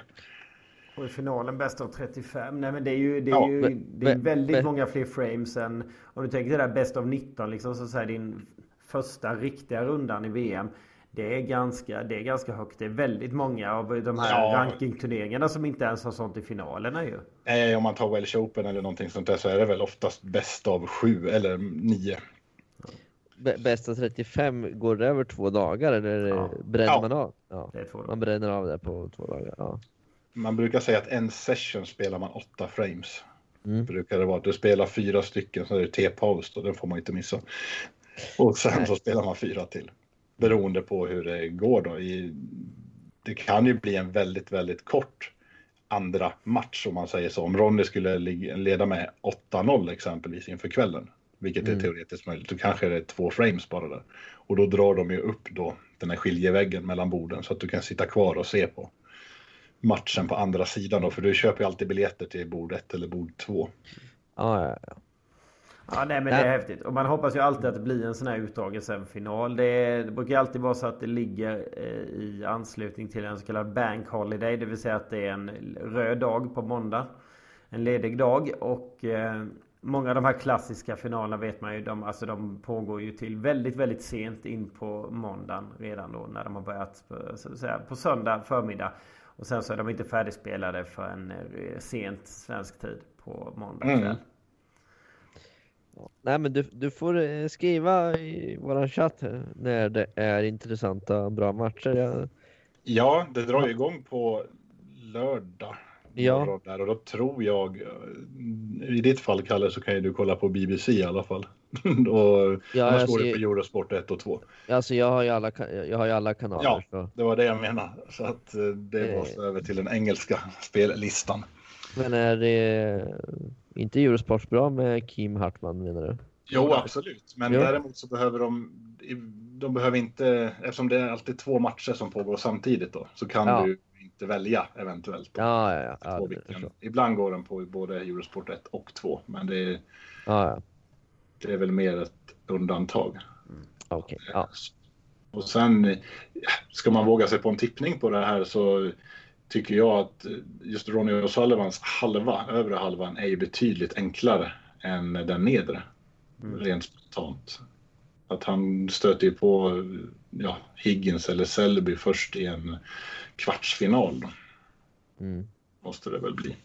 Och i finalen bäst av 35. Nej men det är ju, det är ja, ju men, det är väldigt men, många fler frames än om du tänker det där bäst av 19 liksom så säger din första riktiga rundan i VM. Det är, ganska, det är ganska högt. Det är väldigt många av de här ja. rankingturneringarna som inte ens har sånt i finalerna ju. Eh, om man tar Welsh Open eller någonting sånt där så är det väl oftast bäst av sju eller nio bästa 35, går det över två dagar eller ja. bränner ja. man av? Ja. Man bränner av det på två dagar. Ja. Man brukar säga att en session spelar man åtta frames. Mm. Brukar det vara. Du spelar fyra stycken, så är det T-paus och den får man inte missa. Och sen Nej. så spelar man fyra till. Beroende på hur det går då. I, det kan ju bli en väldigt, väldigt kort andra match om man säger så. Om Ronny skulle leda med 8-0 exempelvis inför kvällen vilket är teoretiskt möjligt. Då kanske det är två frames bara där. Och då drar de ju upp då den här skiljeväggen mellan borden så att du kan sitta kvar och se på matchen på andra sidan då, för du köper ju alltid biljetter till bord 1 eller bord 2. Ja, ja, ja. Ja, nej, men det är häftigt. Och man hoppas ju alltid att det blir en sån här utdragen semifinal. Det, det brukar alltid vara så att det ligger eh, i anslutning till en så kallad bank holiday. Det vill säga att det är en röd dag på måndag. En ledig dag. Och eh, många av de här klassiska finalerna vet man ju. De, alltså, de pågår ju till väldigt, väldigt sent in på måndagen. Redan då när de har börjat på, så att säga, på söndag förmiddag. Och sen så är de inte färdigspelade förrän eh, sent svensk tid på måndag kväll. Mm. Nej men du, du får eh, skriva i våran chatt när det är intressanta bra matcher. Jag, Ja, det drar ju igång på lördag. Ja. Där, och då tror jag, eh, i ditt fall Kalle, så kan ju du kolla på BBC i alla fall. (laughs) och Ja, annars går det på Eurosport 1 och 2. alltså jag har ju alla, jag har alla kanaler. Ja. Så. Det var det jag menade. Så att eh, det Eh. måste över till den engelska spellistan. Men är det inte Eurosport bra med Kim Hartman menar du? Jo, absolut. Men Ja. däremot så behöver de, de behöver inte, eftersom det är alltid två matcher som pågår samtidigt då, så kan Ja. du inte välja eventuellt. Då, Ja, ja, ja. ja. Ibland går den på både Eurosport 1 och 2, men det är, ja, ja. det är väl mer ett undantag. Okej. Ja. Och sen ska man våga sig på en tippning på det här så tycker jag att just Ronny O'Sullivans halva, övre halvan, är ju betydligt enklare än den nedre. Rent spontant. Att han stöter ju på ja, Higgins eller Selby först i en kvartsfinal. Mm. måste det väl bli.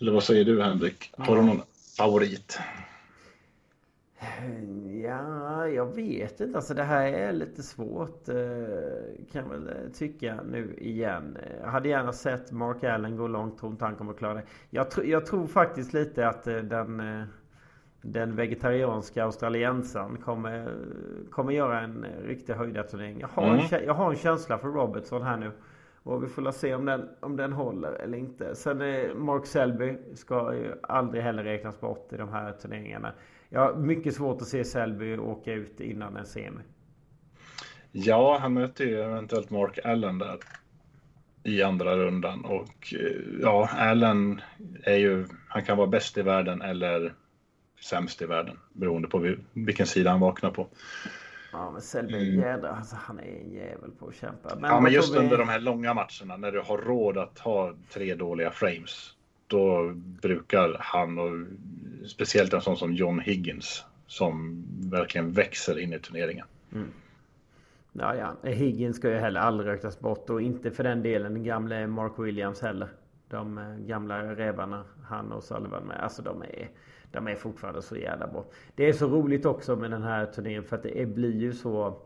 Eller vad säger du Henrik? Har du någon favorit? Ja, jag vet inte. Alltså det här är lite svårt eh, kan jag väl eh, tycka nu igen. Jag hade gärna sett Mark Allen gå långt. Tror inte han kommer att klara det. Jag, tr- jag tror faktiskt lite att eh, den, den vegetarianska australiensaren kommer, kommer göra en riktig höjdarturnering. Jag har, en, Mm. kä- jag har en känsla för Robertson här nu. Och vi får la se om den, om den håller eller inte. Sen Mark Selby ska ju aldrig heller räknas bort i de här turneringarna. Jag har mycket svårt att se Selby åka ut innan en semi. Ja, han möter ju eventuellt Mark Allen där i andra rundan och eh, ja, Allen är ju, han kan vara bäst i världen eller sämst i världen beroende på vi- vilken sida han vaknar på. Ja men Selby är Mm. jädra, alltså han är en jävel på att kämpa. ja, vad men just vi- under de här långa matcherna när du har råd att ha tre dåliga frames, då brukar han och speciellt en sån som John Higgins som verkligen växer in i turneringen. Mm. Ja, ja. Higgins ska ju heller aldrig räknas bort och inte för den delen den gamle Mark Williams heller. De eh, gamla rävarna, han och Sullivan med. Alltså de är, de är fortfarande så jävla bra. Det är så roligt också med den här turneringen för att det blir ju så...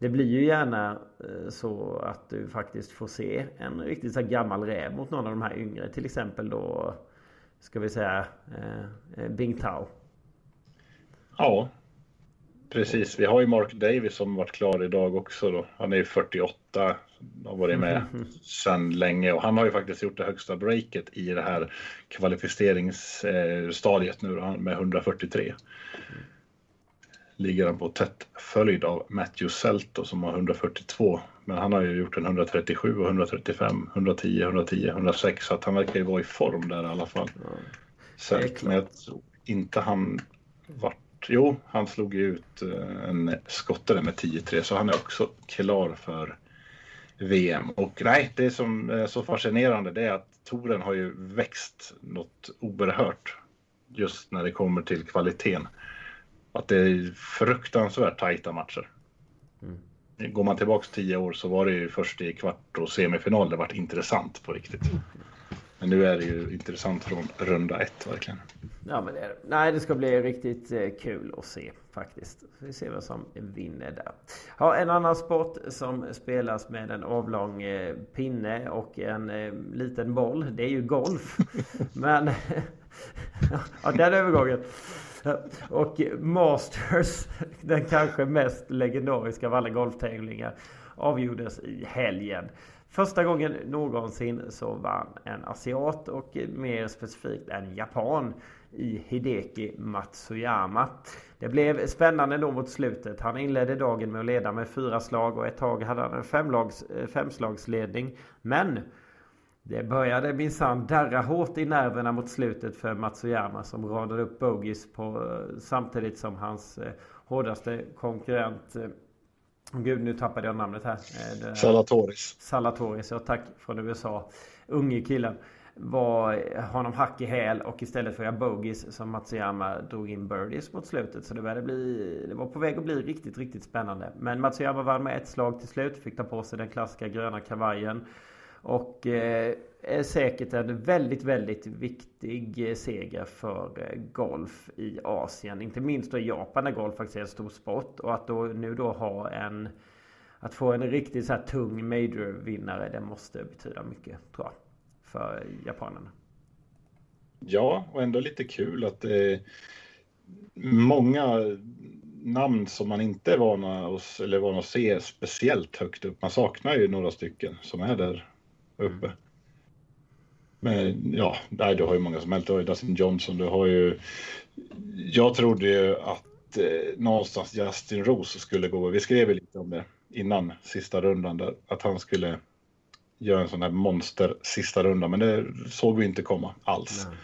Det blir ju gärna eh, så att du faktiskt får se en riktigt så gammal räv mot någon av de här yngre. Till exempel då, ska vi säga, eh, eh, Bing Tao. Ja, precis. Vi har ju Mark Davis som varit klar idag också. Då. Han är ju 48 har varit med (laughs) sedan länge och han har ju faktiskt gjort det högsta breaket i det här kvalificeringsstadiet nu då, med 143. Ligger han på tätt följd av Matthew Selto som har 142. Men han har ju gjort en 137 och 135, 110, 110, 106 så att han verkar ju vara i form där i alla fall. Selt, klart. men jag tror inte han vart... Jo, han slog ju ut eh, en skottare med 10-3 så han är också klar för VM. Och nej, det som är så fascinerande det är att touren har ju växt något oerhört just när det kommer till kvaliteten. Att det är fruktansvärt tajta matcher. Går man tillbaks tio år så var det ju först i kvart och semifinal det varit intressant på riktigt. Men nu är det ju intressant från runda ett verkligen. Ja men det det. Nej det ska bli riktigt eh, kul att se faktiskt. Vi ser vem som vinner där. Ja, en annan sport som spelas med en avlång eh, pinne och en eh, liten boll. Det är ju golf. (laughs) men... (laughs) ja den övergången. (laughs) Och Masters, den kanske mest legendariska av alla golftävlingar, avgjordes i helgen. Första gången någonsin så vann en asiat och mer specifikt en japan i Hideki Matsuyama. Det blev spännande då mot slutet. Han inledde dagen med att leda med fyra slag och ett tag hade han en femlags, eh, femslagsledning. Men det började minsann darra hårt i nerverna mot slutet för Matsuyama som radade upp bogeys på, eh, samtidigt som hans eh, hårdaste konkurrent Gud, nu tappade jag namnet här. Salatoris. Salatoris, ja tack. Från USA. Unge killen var honom hack i häl och istället för att göra bogies som Matsuyama drog in birdies mot slutet. Så det började bli, det var på väg att bli riktigt, riktigt spännande. Men Matsuyama vann med ett slag till slut. Fick ta på sig den klassiska gröna kavajen. Och eh, är säkert en väldigt, väldigt viktig seger för eh, golf i Asien. Inte minst då i Japan där golf faktiskt är en stor sport. Och att då, nu då ha en... Att få en riktigt så här tung major-vinnare, det måste betyda mycket tror jag för japanerna. Ja, och ändå lite kul att det är många namn som man inte är vana eller vana att se speciellt högt upp. Man saknar ju några stycken som är där uppe. Mm. Men ja, nej, du har ju många som helst. Du har ju Dustin Johnson, du har ju... Jag trodde ju att eh, någonstans Justin Rose skulle gå. Vi skrev ju lite om det innan sista rundan där, att han skulle göra en sån här monster sista runda, men det såg vi inte komma alls. Nej.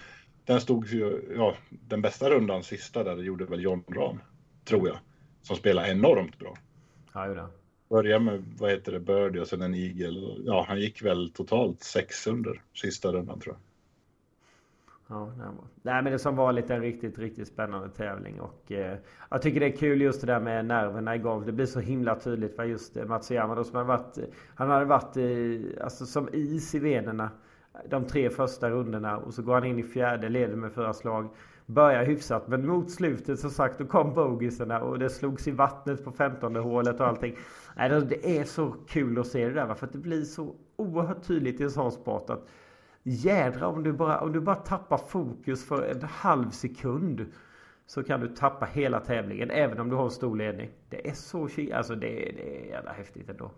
Den stod ju, ja, den bästa rundan sista där gjorde väl John Rahm, tror jag, som spelade enormt bra. Ja, det. Började med, vad heter det, birdie och sen en eagle. Ja, han gick väl totalt sex under sista rundan tror jag. Ja, nej, men det som var lite en riktigt, riktigt spännande tävling och eh, jag tycker det är kul just det där med nerverna i golf. Det blir så himla tydligt för just eh, Matsuyama då som hade varit, eh, han hade varit eh, alltså som is i venerna de tre första rundorna och så går han in i fjärde, leder med fyra slag. Börjar hyfsat men mot slutet som sagt då kom bogisarna och det slogs i vattnet på femtonde hålet och allting. Nej, det är så kul att se det där för att det blir så oerhört tydligt i en sån sport att Jädra om du bara, om du bara tappar fokus för en halv sekund. Så kan du tappa hela tävlingen även om du har en stor ledning. Det är så Alltså det, det är jävla häftigt ändå.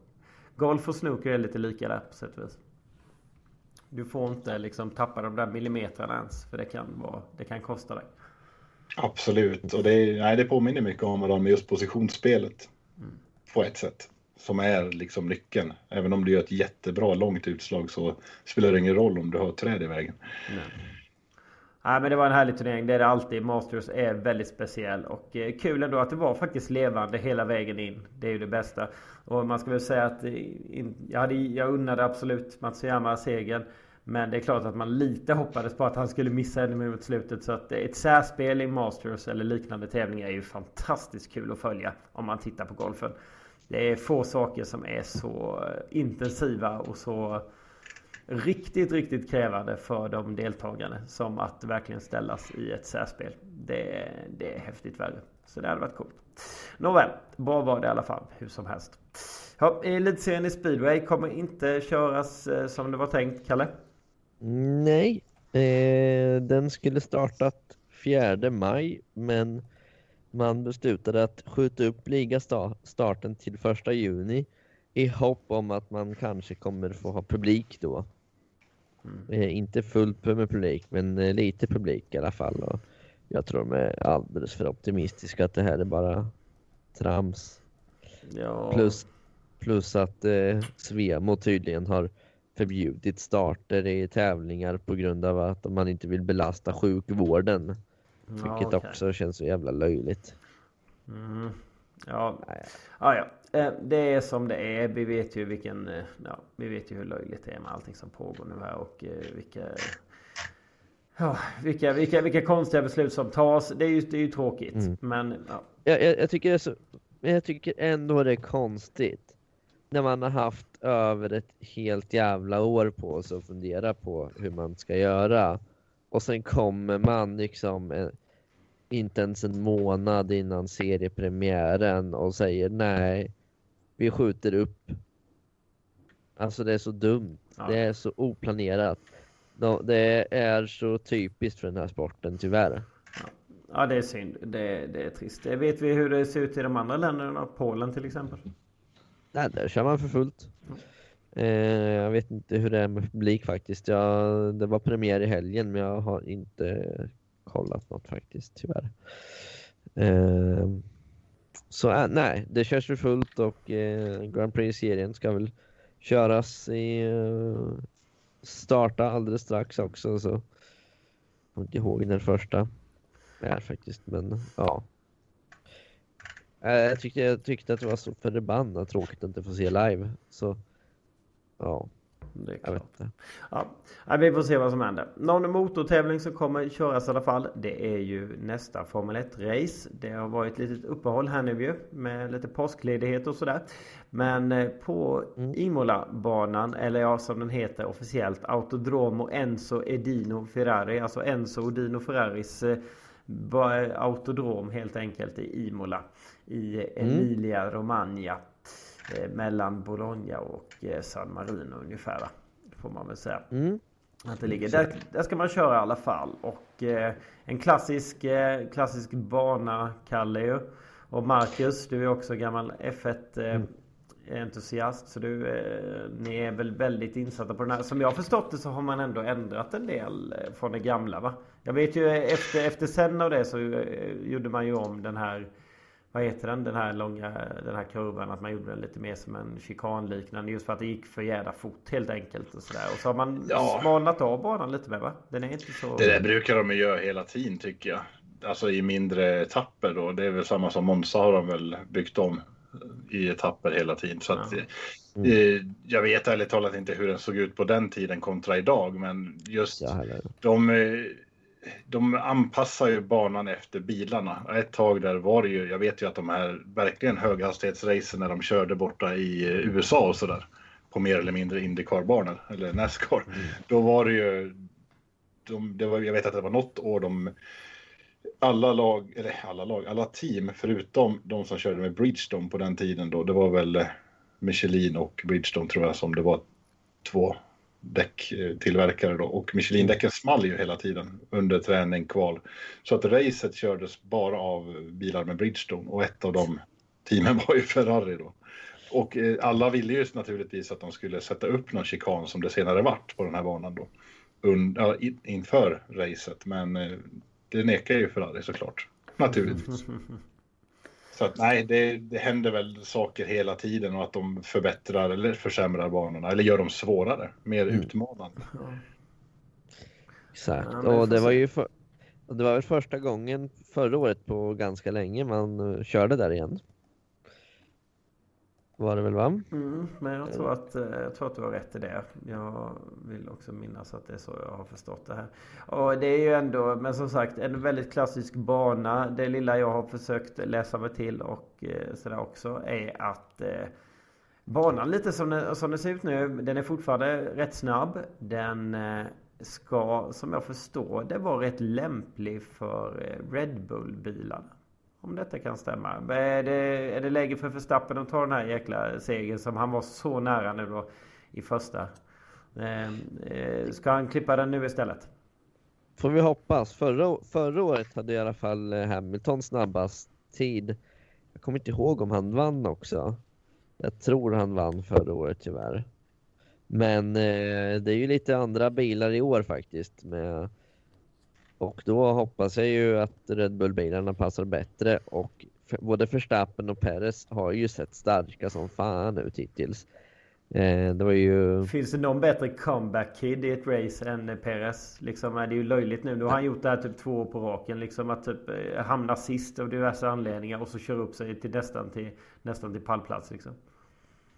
Golf och snooker är lite lika där på sätt och vis. Du får inte liksom tappa de där millimetrarna ens. För det kan, vara, det kan kosta dig. Absolut. Och det, nej, det påminner mycket om varandra just positionsspelet. Mm. På ett sätt som är liksom nyckeln. Även om du gör ett jättebra långt utslag så spelar det ingen roll om du har ett träd i vägen. Nej. Nej men det var en härlig turnering. Det är det alltid. Masters är väldigt speciell. Och eh, kul ändå att det var faktiskt levande hela vägen in. Det är ju det bästa. Och man ska väl säga att eh, jag, hade, jag unnade absolut Matsuyama segern. Men det är klart att man lite hoppades på att han skulle missa ännu mer mot slutet. Så att eh, ett särspel i Masters eller liknande tävlingar är ju fantastiskt kul att följa. Om man tittar på golfen. Det är få saker som är så eh, intensiva och så riktigt, riktigt krävande för de deltagande som att verkligen ställas i ett särspel. Det, det är häftigt värre. Så det hade varit coolt. Nåväl, bra var det i alla fall, hur som helst. Ja, Elitserien i speedway kommer inte köras eh, som det var tänkt, Kalle? Nej, eh, den skulle startat 4 maj, men man beslutade att skjuta upp ligastarten till 1 juni i hopp om att man kanske kommer få ha publik då. Mm. Eh, inte fullt med publik, men eh, lite publik i alla fall. Och jag tror de är alldeles för optimistiska att det här är bara trams. Ja. Plus, plus att eh, Svemo tydligen har förbjudit starter i tävlingar på grund av att man inte vill belasta sjukvården. Vilket ja, okay. också känns så jävla löjligt. Mm. Ja. Ja, ja. Eh, det är som det är. Vi vet ju vilken... Eh, ja, vi vet ju hur löjligt det är med allting som pågår nu här och eh, vilka... Ja, vilka, vilka, vilka konstiga beslut som tas. Det är ju, det är ju tråkigt. Mm. Men ja. Jag, jag, jag, tycker så, jag tycker ändå det är konstigt. När man har haft över ett helt jävla år på sig att fundera på hur man ska göra. Och sen kommer man liksom eh, inte ens en månad innan seriepremiären och säger nej, vi skjuter upp. Alltså det är så dumt. Ja. Det är så oplanerat. Det är så typiskt för den här sporten tyvärr. Ja, det är synd. Det, det är trist. Vet vi hur det ser ut i de andra länderna? Polen till exempel? Nej, där kör man för fullt. Eh, jag vet inte hur det är med publik faktiskt. Jag, det var premiär i helgen men jag har inte kollat något faktiskt tyvärr. Eh, så eh, nej, det körs för fullt och eh, Grand Prix-serien ska väl köras i eh, starta alldeles strax också så jag kommer inte ihåg när första är faktiskt men ja. Äh, jag tyckte, jag tyckte att det var så förbannat tråkigt att inte få se live så ja, det är jag vet klart. Ja. Ja, vi får se vad som händer. Någon motortävling som kommer köras i alla fall. Det är ju nästa Formel 1-race. Det har varit ett litet uppehåll här nu ju. Med lite påskledighet och sådär. Men eh, på Imola-banan, eller ja som den heter officiellt, Autodromo Enzo Edino Ferrari. Alltså Enzo Odino Ferraris eh, autodrom helt enkelt i Imola. I Emilia Romagna. Eh, mellan Bologna och eh, San Marino ungefär. Va? Får man väl säga. Mm. Att det ligger. Där, där ska man köra i alla fall. Och eh, en klassisk, eh, klassisk bana, Kalle ju. Och Marcus, du är också gammal F1 eh, entusiast. Så du, ni är väl väldigt insatta på den här. Som jag förstått det så har man ändå ändrat en del från det gamla va? Jag vet ju efter, efter sen av det så gjorde man ju om den här vad heter den? Den här långa den här kurvan. Att man gjorde den lite mer som en chikanliknande. Just för att det gick för jävla fort helt enkelt. Och, sådär. och så har man Ja. smalnat av banan lite med va? Den är inte så... Det där brukar de ju göra hela tiden tycker jag. Alltså i mindre etapper då. Det är väl samma som Monza har de väl byggt om i etapper hela tiden. Så att, Ja. eh, jag vet ärligt talat inte hur den såg ut på den tiden kontra idag. Men just Ja, de, eh, de anpassar ju banan efter bilarna. Ett tag där var det ju, jag vet ju att de här verkligen höghastighetsracen när de körde borta i USA och sådär. På mer eller mindre Indycar-banor eller Nascar. Då var det ju, de, det var, jag vet att det var något år de alla lag, eller alla lag, alla team förutom de som körde med Bridgestone på den tiden då. Det var väl Michelin och Bridgestone tror jag som det var två däcktillverkare då. Och Michelin-däcken small ju hela tiden under träning, kval. Så att racet kördes bara av bilar med Bridgestone och ett av de teamen var ju Ferrari då. Och eh, alla ville ju naturligtvis att de skulle sätta upp någon chikan som det senare vart på den här banan då. Un, inför racet, men eh, det nekar ju Ferrari såklart. Naturligtvis. (laughs) Så att nej, det, det händer väl saker hela tiden och att de förbättrar eller försämrar banorna eller gör dem svårare, mer utmanande. Exakt. Ja, men vi och det var ju för, det var väl första gången förra året på ganska länge man eh, körde där igen. Var det väl va? Mm, men jag tror, att, eh, jag tror att du har rätt i det. Jag vill också minnas att det är så jag har förstått det här. Och det är ju ändå, men som sagt, en väldigt klassisk bana. Det lilla jag har försökt läsa mig till och eh, sådär också är att eh, banan lite som den, som den ser ut nu, den är fortfarande rätt snabb. Den eh, ska, som jag förstår det, vara rätt lämplig för eh, Red Bull-bilarna. Om detta kan stämma. Är det, är det läge för Verstappen att ta den här jäkla segern som han var så nära nu då i första? Ehm, eh, ska han klippa den nu istället? Får vi hoppas. Förra, förra året hade i alla fall eh, Hamilton snabbast tid. Jag kommer inte ihåg om han vann också. Jag tror han vann förra året tyvärr. Men eh, det är ju lite andra bilar i år faktiskt. Med, och då hoppas jag ju att Red Bull-bilarna passar bättre. Och för, både Verstappen och Perez har ju sett starka som fan ut hittills. Eh, det var ju... Finns det någon bättre comeback kid i ett race än Perez? Liksom, det är ju löjligt nu. Nu har han gjort det här typ två år på raken. Liksom att typ eh, hamna sist av diverse anledningar och så kör upp sig till nästan till, nästan till pallplats liksom.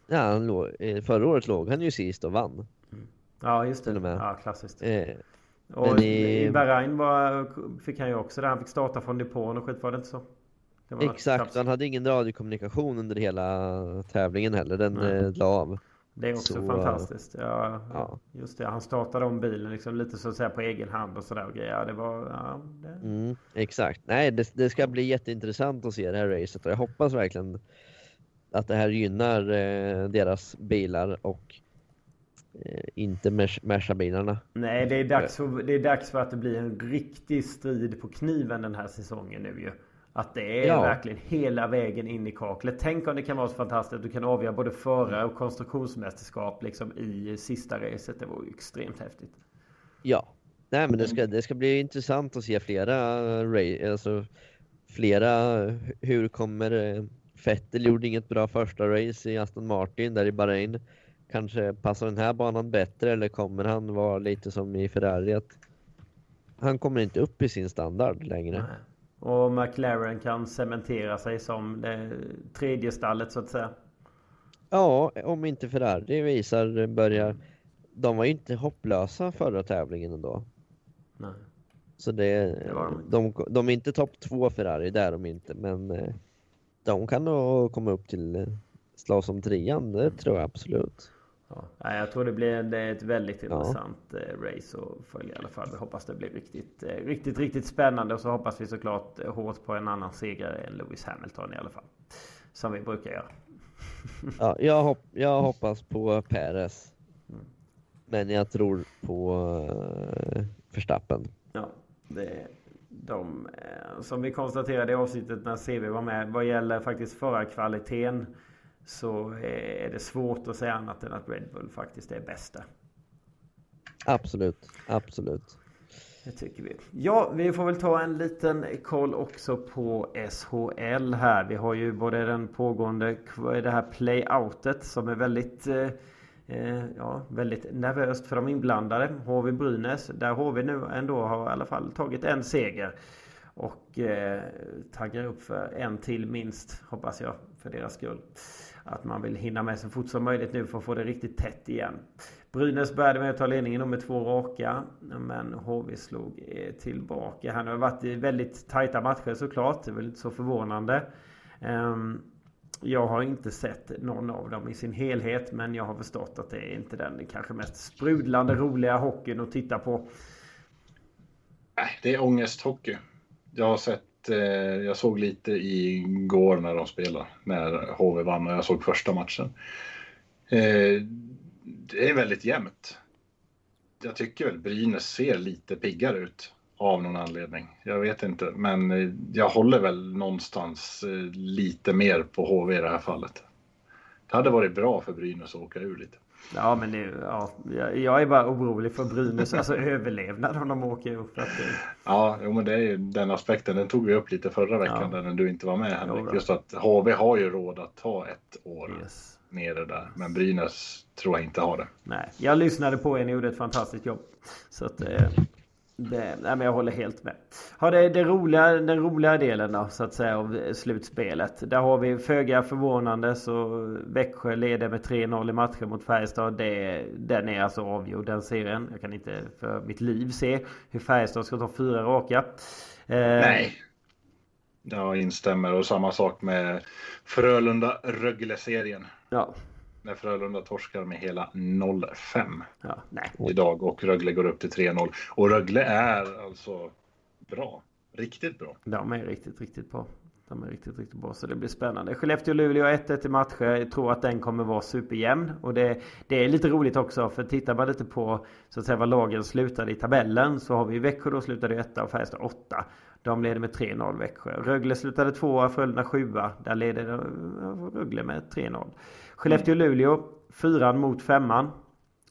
Ja, han låg, eh, förra året låg han ju sist och vann. Ja just det. Ja klassiskt. Eh, Och Men i, Bahrain var, fick han ju också det. Han fick starta från depån och skit var det inte så? Det Exakt, tjafs. han hade ingen radiokommunikation under hela tävlingen heller, den eh, la av. Det är också Så, fantastiskt. Ja, ja. Just det, han startade om bilen liksom lite så att säga på egen hand och sådär och grejer. Det var... Ja, det... Mm, exakt, nej det, det ska bli jätteintressant att se det här racet och jag hoppas verkligen att det här gynnar eh, deras bilar och inte Merc- Merca-bilarna. Nej, det är, dags för, det är dags för att det blir en riktig strid på kniven den här säsongen nu ju. Att det är ja. verkligen hela vägen in i kaklet. Tänk om det kan vara så fantastiskt att du kan avgöra både förare och konstruktionsmästerskap liksom i sista racet. Det vore extremt häftigt. Ja, nej men det ska, det ska bli intressant att se flera alltså flera, hur kommer eh, Vettel gjorde inget bra första race i Aston Martin där i Bahrain. Kanske passar den här banan bättre eller kommer han vara lite som i Ferrari att han kommer inte upp i sin standard längre. Och McLaren kan cementera sig som det tredje stallet så att säga. Ja, om inte Ferrari visar börjar. De var ju inte hopplösa förra tävlingen ändå. Nej. Så det, det de. De, de är inte topp två Ferrari, det är de inte. Men eh, de kan nog komma upp till eh, slåss om trean, det tror jag absolut. Ja, jag tror det blir ett väldigt intressant. Eh, race att följa i alla fall. Vi hoppas det blir riktigt, eh, riktigt, riktigt spännande och så hoppas vi såklart hårt på en annan segrare än Lewis Hamilton i alla fall. Som vi brukar göra. Ja, jag, hopp, jag hoppas på Perez. Mm. Men jag tror på uh, Verstappen. Ja, det, de, som vi konstaterade i avsnittet när CV var med, vad gäller faktiskt förarkvaliteten så är det svårt att säga annat än att Red Bull faktiskt är bästa. Absolut, absolut. Det tycker vi. Ja, vi får väl ta en liten koll också på SHL här. Vi har ju både den pågående, det här playoutet som är väldigt eh, eh ja, väldigt nervöst för de inblandade. HV Brynäs, där HV nu ändå har i alla fall tagit en seger. Och eh, taggar upp för en till minst, hoppas jag, för deras skull att man vill hinna med så fort som möjligt nu för att få det riktigt tätt igen. Brynäs började med att ta ledningen med två raka. Men HV slog eh, tillbaka. Han har varit i väldigt tajta matcher såklart. Det är väl inte så förvånande. Ehm, jag har inte sett någon av dem i sin helhet. Men jag har förstått att det är inte den kanske mest sprudlande roliga hockeyn att titta på. Nej, det är ångesthockey. Jag har sett Eh, jag såg lite igår när de spelade, när HV vann och jag såg första matchen. Eh, det är väldigt jämnt. Jag tycker väl Brynäs ser lite piggare ut av någon anledning. Jag vet inte, men eh, jag håller väl någonstans eh, lite mer på HV i det här fallet. Det hade varit bra för Brynäs att åka ur lite. Ja men det, ja, jag är bara orolig för Brynäs alltså överlevnad om de åker upp. Att det... Ja, jo, men det är ju den aspekten. Den tog vi upp lite förra veckan ja. när du inte var med Henrik. Jo, Just att HV har ju råd att ta ett år yes. nere där. Men Brynäs tror jag inte har det. Nej, jag lyssnade på er. Ni gjorde ett fantastiskt jobb. Så att, eh, det, nej, men jag håller helt med. Har det, det roliga, den roliga delen då, så att säga av slutspelet. Där har vi föga förvånande så Växjö leder med 3-0 i matchen mot Färjestad. Det, den är alltså avgjord den serien. Jag kan inte för mitt liv se hur Färjestad ska ta fyra raka. Eh, nej. Jag instämmer och samma sak med Frölunda-Rögle-serien. Ja, när Frölunda torskar med hela 0-5 ja, idag och Rögle går upp till 3-0. Och Rögle är alltså bra. Riktigt bra. De är riktigt, riktigt bra. De är riktigt, riktigt bra. Så det blir spännande. Skellefteå-Luleå 1-1 i matcher. Jag tror att den kommer vara superjämn. Och det, det är lite roligt också. För tittar man lite på så att säga vad lagen slutade i tabellen. Så har vi Växjö då slutade 1 och Färjestad 8. De leder med 3-0 Växjö. Rögle slutade 2 Frölunda 7 Där leder Rögle med 3-0. Skellefteå-Luleå, fyran mot femman.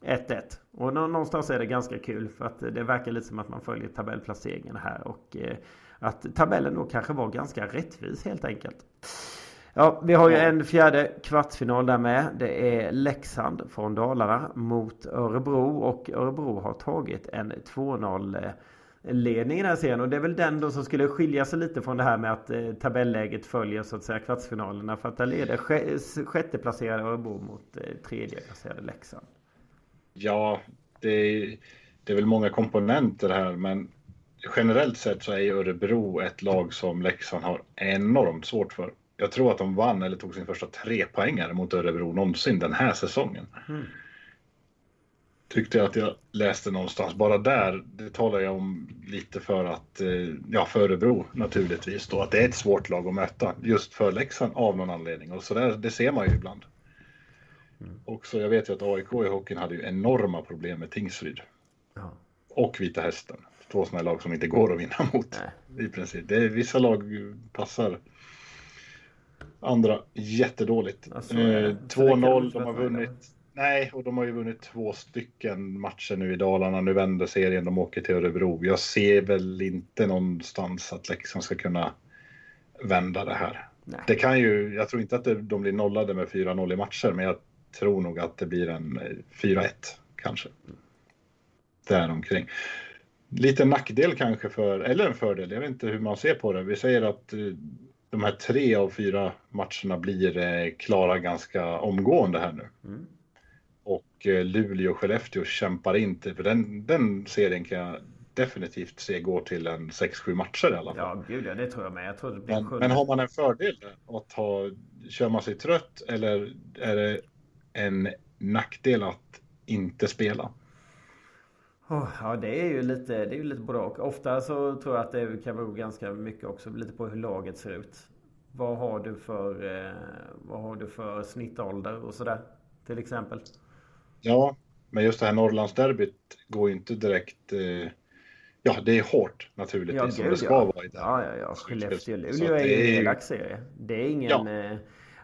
1-1. Och någonstans är det ganska kul för att det verkar lite som att man följer tabellplaceringen här och eh, att tabellen då kanske var ganska rättvis helt enkelt. Ja, vi har ju en fjärde kvartsfinal där med. Det är Leksand från Dalarna mot Örebro och Örebro har tagit en 2-0 ledning i den här serien. Och det är väl den då som skulle skilja sig lite från det här med att eh, tabelläget följer så att säga kvartsfinalerna. För att där leder sjätteplacerade Örebro mot eh, tredjeplacerade Leksand. Ja, det är, det är väl många komponenter här men generellt sett så är Örebro ett lag som Leksand har enormt svårt för. Jag tror att de vann eller tog sin första trepoängare mot Örebro någonsin den här säsongen. Mm tyckte jag att jag läste någonstans. Bara där, det talar jag om lite för att, eh, ja, för Örebro naturligtvis då, att det är ett svårt lag att möta just för Leksand av någon anledning. Och så där, det ser man ju ibland. Mm. Också, jag vet ju att AIK i hockeyn hade ju enorma problem med Tingsryd. Ja. Och Vita Hästen. två sådana lag som inte går att vinna mot. Nej. I princip. Det är, vissa lag passar andra jättedåligt. Alltså, eh, 2-0, de har vunnit. Nej, och de har ju vunnit två stycken matcher nu i Dalarna. Nu vänder serien, de åker till Örebro. Jag ser väl inte någonstans att Leksand ska kunna vända det här. Nej. Det kan ju, jag tror inte att de blir nollade med 4-0 i matcher, men jag tror nog att det blir en 4-1 eh, kanske. Däromkring. Lite nackdel kanske för, eller en fördel, jag vet inte hur man ser på det. Vi säger att eh, de här tre av fyra matcherna blir eh, klara ganska omgående här nu. Mm. Och Luleå och Skellefteå kämpar inte, för den, den serien kan jag definitivt se går till en 6-7 matcher i alla fall. Ja, gud ja, det tror jag med. Jag tror det blir men, men har man en fördel att ha, kör man sig trött eller är det en nackdel att inte spela? Oh, ja, det är ju lite, det är ju lite både och. Ofta så tror jag att det kan bero ganska mycket också lite på hur laget ser ut. Vad har du för, eh, vad har du för snittålder och sådär till exempel? Ja, men just det här Norrlandsderbyt går ju inte direkt eh, Ja, det är hårt naturligtvis. Ja, som det ska ja. vara i det Ja, ja, ja. Skellefteå-Luleå är ju en elak serie. Det är ingen... Ja. Eh,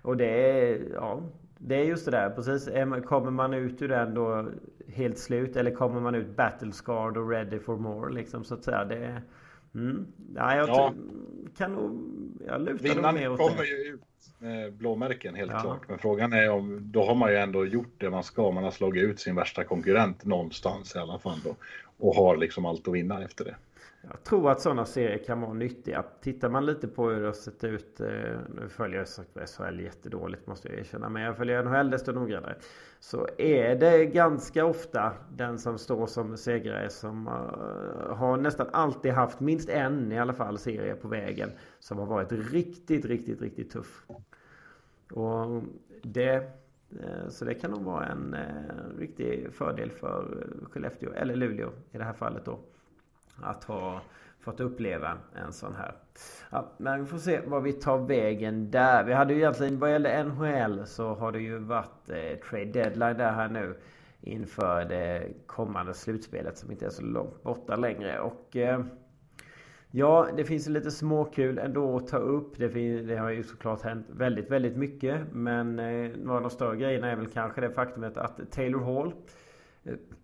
och det är... Ja, det är just det där. Precis. Kommer man ut ur den då helt slut? Eller kommer man ut battle scarred och ready for more? Liksom, så att säga. Det. Mm. Ja, jag ja. Kan nog... Jag lutar Vinnaren nog mer kommer det. ju ut med blåmärken helt ja. klart. Men frågan är om... Då har man ju ändå gjort det man ska. Man har slagit ut sin värsta konkurrent någonstans i alla fall. Då och har liksom allt att vinna efter det. Jag tror att sådana serier kan vara nyttiga. Tittar man lite på hur det har sett ut. Eh, nu följer jag SHL jättedåligt måste jag erkänna. Men jag följer NHL desto noggrannare. Så är det ganska ofta den som står som segrare som uh, har nästan alltid haft minst en i alla fall serie på vägen. Som har varit riktigt, riktigt, riktigt tuff. Och det eh, så det kan nog vara en eh, riktig fördel för Skellefteå, eller Luleå i det här fallet då. Att ha fått uppleva en sån här. Ja, men vi får se vad vi tar vägen där. Vi hade ju egentligen, vad gäller NHL så har det ju varit eh, trade deadline där här nu. Inför det kommande slutspelet som inte är så långt borta längre. Och eh, Ja, det finns lite småkul ändå att ta upp. Det, finns, det har ju såklart hänt väldigt, väldigt mycket. Men eh, några av de större grejerna är väl kanske det faktumet att Taylor Hall eh,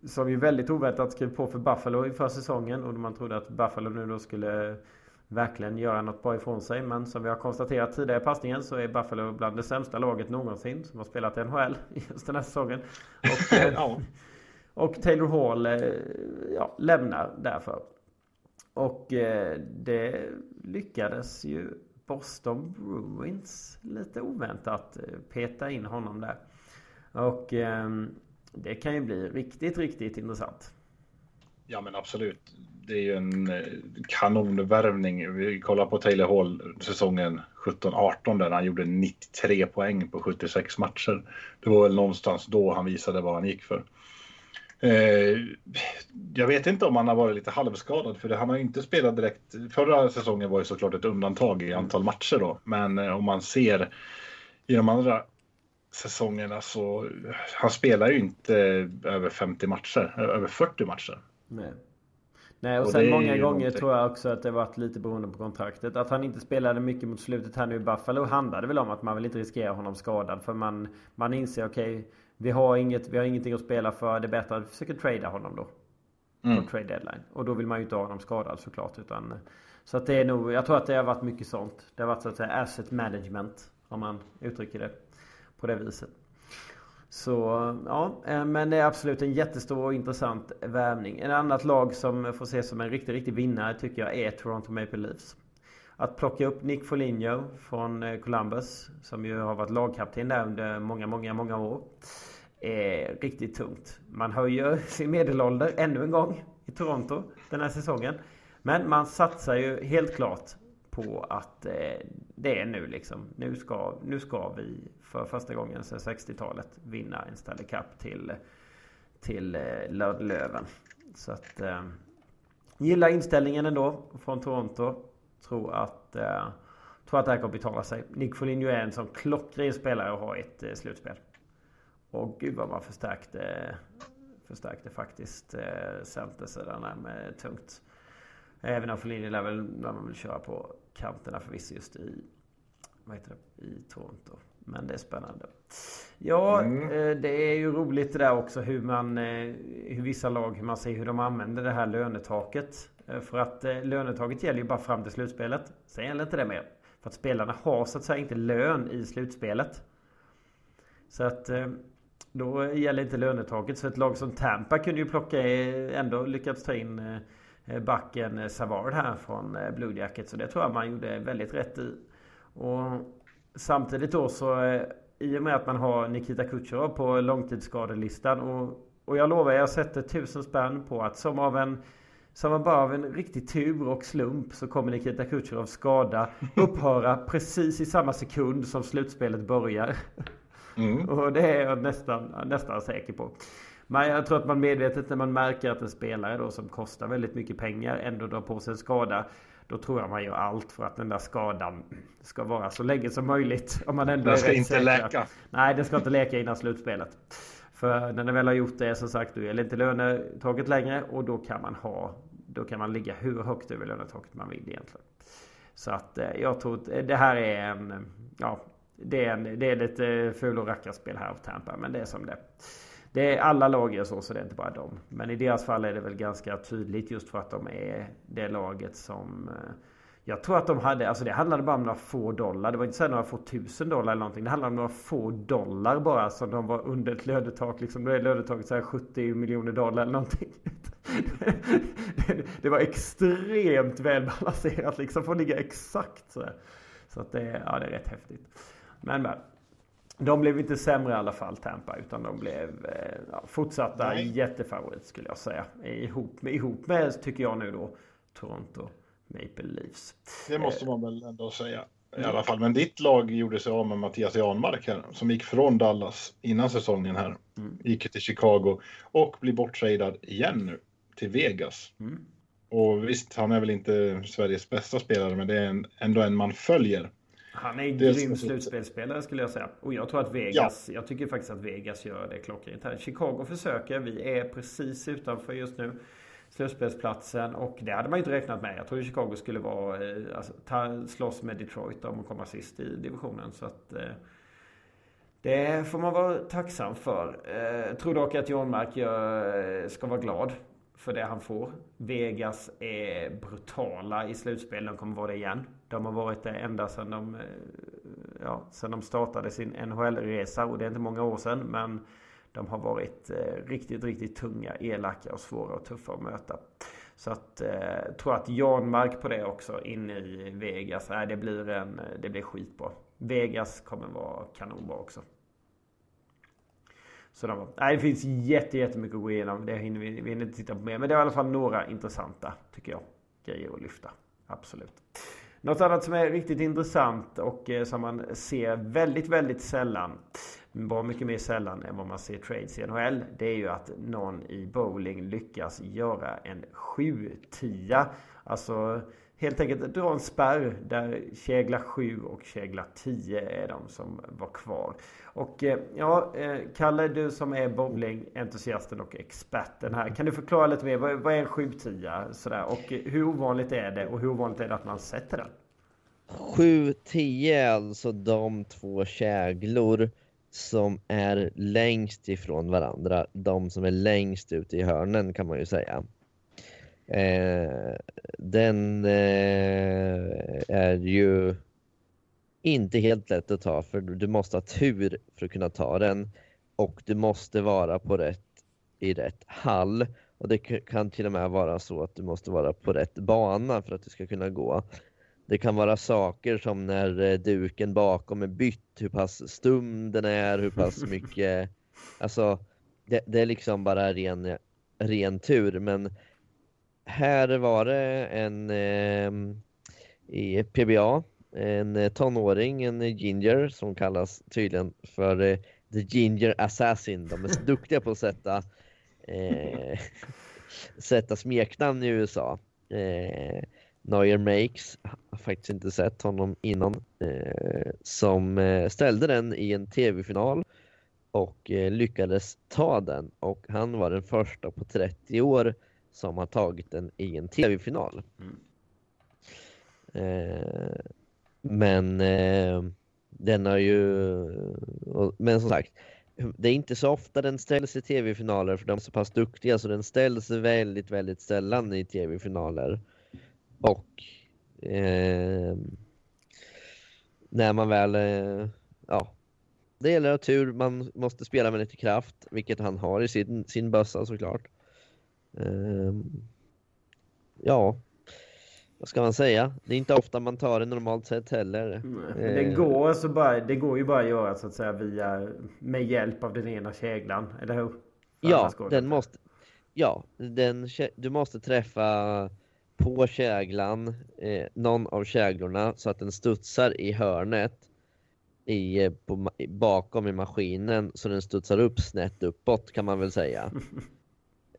som ju väldigt oväntat skrev på för Buffalo inför säsongen och man trodde att Buffalo nu då skulle verkligen göra något bra ifrån sig. Men som vi har konstaterat tidigare i passningen så är Buffalo bland det sämsta laget någonsin som har spelat i NHL (laughs) just den här säsongen. Och, eh, (laughs) och Taylor Hall eh, ja, lämnar därför. Och eh, det lyckades ju Boston Bruins lite oväntat eh, peta in honom där. Och ehm, det kan ju bli riktigt, riktigt intressant. Ja men absolut. Det är ju en eh, kanonvärvning. Vi kollar på Taylor Hall säsongen 17-18 där han gjorde 93 poäng på 76 matcher. Det var väl någonstans då han visade vad han gick för. Eh, jag vet inte om han har varit lite halvskadad för det, han har inte spelat direkt. Förra säsongen var ju såklart ett undantag i antal matcher då. Men eh, om man ser i de andra säsongerna så han spelar ju inte över 50 matcher, över 40 matcher. Nej. Nej och, och sen många gånger någonting. tror jag också att det varit lite beroende på kontraktet. Att han inte spelade mycket mot slutet här nu i Buffalo handlade väl om att man vill inte riskera honom skadad. För man, man inser okej okay, vi har, inget, vi har ingenting att spela för. Det är bättre att vi försöker trada honom då. Mm. På trade deadline. Och då vill man ju inte ha honom skadad såklart. Utan, så att det är nog, jag tror att det har varit mycket sånt. Det har varit så att säga asset management. Om man uttrycker det på det viset. Så ja, eh, men det är absolut en jättestor och intressant värvning. En annat lag som får ses som en riktig, riktig vinnare tycker jag är Toronto Maple Leafs. Att plocka upp Nick Foligno från eh, Columbus, som ju har varit lagkapten där under många, många, många år är riktigt tungt. Man höjer (laughs) sin medelålder ännu en gång i Toronto den här säsongen. Men man satsar ju helt klart på att eh, det är nu liksom. Nu ska, nu ska vi för första gången sedan 60-talet vinna en Stanley Cup till, till eh, Löven. Så att... Eh, gilla inställningen ändå från Toronto. Tror att, eh, tror att det här kommer betala sig. Nick Foligno är en sån klockren spelare att ha i ett eh, slutspel. Och gud vad man förstärkte, förstärkte faktiskt eh, centersidan med tungt. Även Affolini lär väl när man vill köra på kanterna förvisso just i, vad heter det, i Toronto. Men det är spännande. Ja, mm. Eh, det är ju roligt det där också hur man, eh, hur vissa lag, hur man ser hur de använder det här lönetaket. Eh, för att lönetaket gäller ju bara fram till slutspelet. Sen gäller inte det mer. För att spelarna har så att säga inte lön i slutspelet. Så att då gäller inte lönetaket. Så ett lag som Tampa kunde ju plocka, ändå lyckats ta in backen Savard här från Blue Jackets. Så det tror jag man gjorde väldigt rätt i. Och samtidigt då så i och med att man har Nikita Kucherov på långtidsskadelistan och, och jag lovar, jag sätter tusen spänn på att som av en som bara av en riktig tur och slump så kommer Nikita Kucherovs skada (laughs) upphöra precis i samma sekund som slutspelet börjar. Mm. (laughs) Och det är jag nästan, nästan säker på. Men jag tror att man medvetet när man märker att en spelare då som kostar väldigt mycket pengar ändå drar på sig en skada. Då tror jag man gör allt för att den där skadan ska vara så länge som möjligt. Om man ändå den ska inte säker. läka. Nej, den ska inte läka innan slutspelet. För när den väl har gjort det som sagt, då gäller inte lönetaket längre och då kan man ha Då kan man ligga hur högt över lönetaket man vill egentligen. Så att eh, jag tror att det här är en... Ja, det är, en, det är lite ful och rackarspel här av Tampa, men det är som det det är alla lag gör så, så det är inte bara dem. Men i deras fall är det väl ganska tydligt just för att de är det laget som... Eh, jag tror att de hade, alltså det handlade bara om några få dollar. Det var inte så några få tusen dollar eller någonting. Det handlade om några få dollar bara som de var under ett lönetak. Liksom, då är lönetaket så här 70 miljoner dollar eller någonting. (laughs) det var extremt välbalanserat liksom. Får ligga exakt så här. Så att det, ja, det är rätt häftigt. Men, men de blev inte sämre i alla fall, Tampa. Utan de blev eh, ja, fortsatta Nej. jättefavorit skulle jag säga. Ihop med, ihop med, tycker jag nu då, Toronto Maple Leafs. Det måste man väl ändå säga. I alla fall. Men ditt lag gjorde sig av med Mattias Janmark här, som gick från Dallas innan säsongen här. Mm. Gick till Chicago och blir borttradad igen nu till Vegas. Mm. Och visst, han är väl inte Sveriges bästa spelare, men det är en, ändå en man följer. Han är en grym slutspelsspelare skulle jag säga. Och jag tror att Vegas, ja. jag tycker faktiskt att Vegas gör det klockrent här. Chicago försöker, vi är precis utanför just nu slutspelsplatsen och det hade man ju inte räknat med. Jag trodde Chicago skulle vara, eh, alltså, ta, slåss med Detroit om att komma sist i divisionen. Så att, eh, det får man vara tacksam för. Eh, tror dock att John Mark ska vara glad för det han får. Vegas är brutala i slutspel. De kommer vara det igen. De har varit det ända sedan de, eh, ja, sedan de startade sin NHL-resa. Och det är inte många år sedan. Men de har varit eh, riktigt, riktigt tunga, elaka och svåra och tuffa att möta. Så att, eh, tror att Jan Mark på det också inne i Vegas. Nej, det blir, en, det blir skitbra. Vegas kommer vara kanonbra också. Så de, nej, det finns jätte, jättemycket att gå igenom. Det hinner vi, vi hinner inte titta på mer. Men det är i alla fall några intressanta, tycker jag, grejer att lyfta. Absolut. Något annat som är riktigt intressant och eh, som man ser väldigt, väldigt sällan. Bra mycket mer sällan än vad man ser trades i NHL. Det är ju att någon i bowling lyckas göra en 7-10. Alltså helt enkelt dra en spärr där kägla 7 och kägla 10 är de som var kvar. Och eh, ja, eh, Kalle, du som är bowlingentusiasten och experten här. Kan du förklara lite mer? Vad är en 7-10 sådär? Och hur ovanligt är det? Och hur ovanligt är det att man sätter den? 7-10 är alltså de två käglor som är längst ifrån varandra. De som är längst ut i hörnen kan man ju säga. Eh, den eh, är ju inte helt lätt att ta för du måste ha tur för att kunna ta den. Och du måste vara på rätt i rätt hall. Och det kan till och med vara så att du måste vara på rätt bana för att du ska kunna gå. Det kan vara saker som när eh, duken bakom är bytt, hur pass stum den är, hur pass (laughs) mycket, alltså det, det är liksom bara ren, ren tur. Men här var det en eh, i PBA, en tonåring, en ginger som kallas tydligen för eh, The Ginger Assassin. De är så (laughs) duktiga på att sätta, eh, (laughs) sätta smeknamn i USA. Eh, Neuer Makes, har faktiskt inte sett honom innan, eh, som eh, ställde den i en tv-final och eh, lyckades ta den och han var den första på 30 år som har tagit den i en tv-final. Mm. Eh, men eh, den har ju... Men som sagt, det är inte så ofta den ställs i tv-finaler för de är så pass duktiga så den ställs väldigt, väldigt sällan i tv-finaler. Och eh, när man väl, eh, ja, det gäller att ha tur, man måste spela med lite kraft, vilket han har i sin, sin bössa såklart. Eh, ja, vad ska man säga? Det är inte ofta man tar det normalt sett heller. Men det, går alltså bara, det går ju bara att göra så att säga via, med hjälp av den ena käglan, eller hur? För Ja, den måste, ja, den, du måste träffa på käglan, eh, någon av käglorna så att den studsar i hörnet i, eh, på, bakom i maskinen så den studsar upp snett uppåt kan man väl säga. (laughs)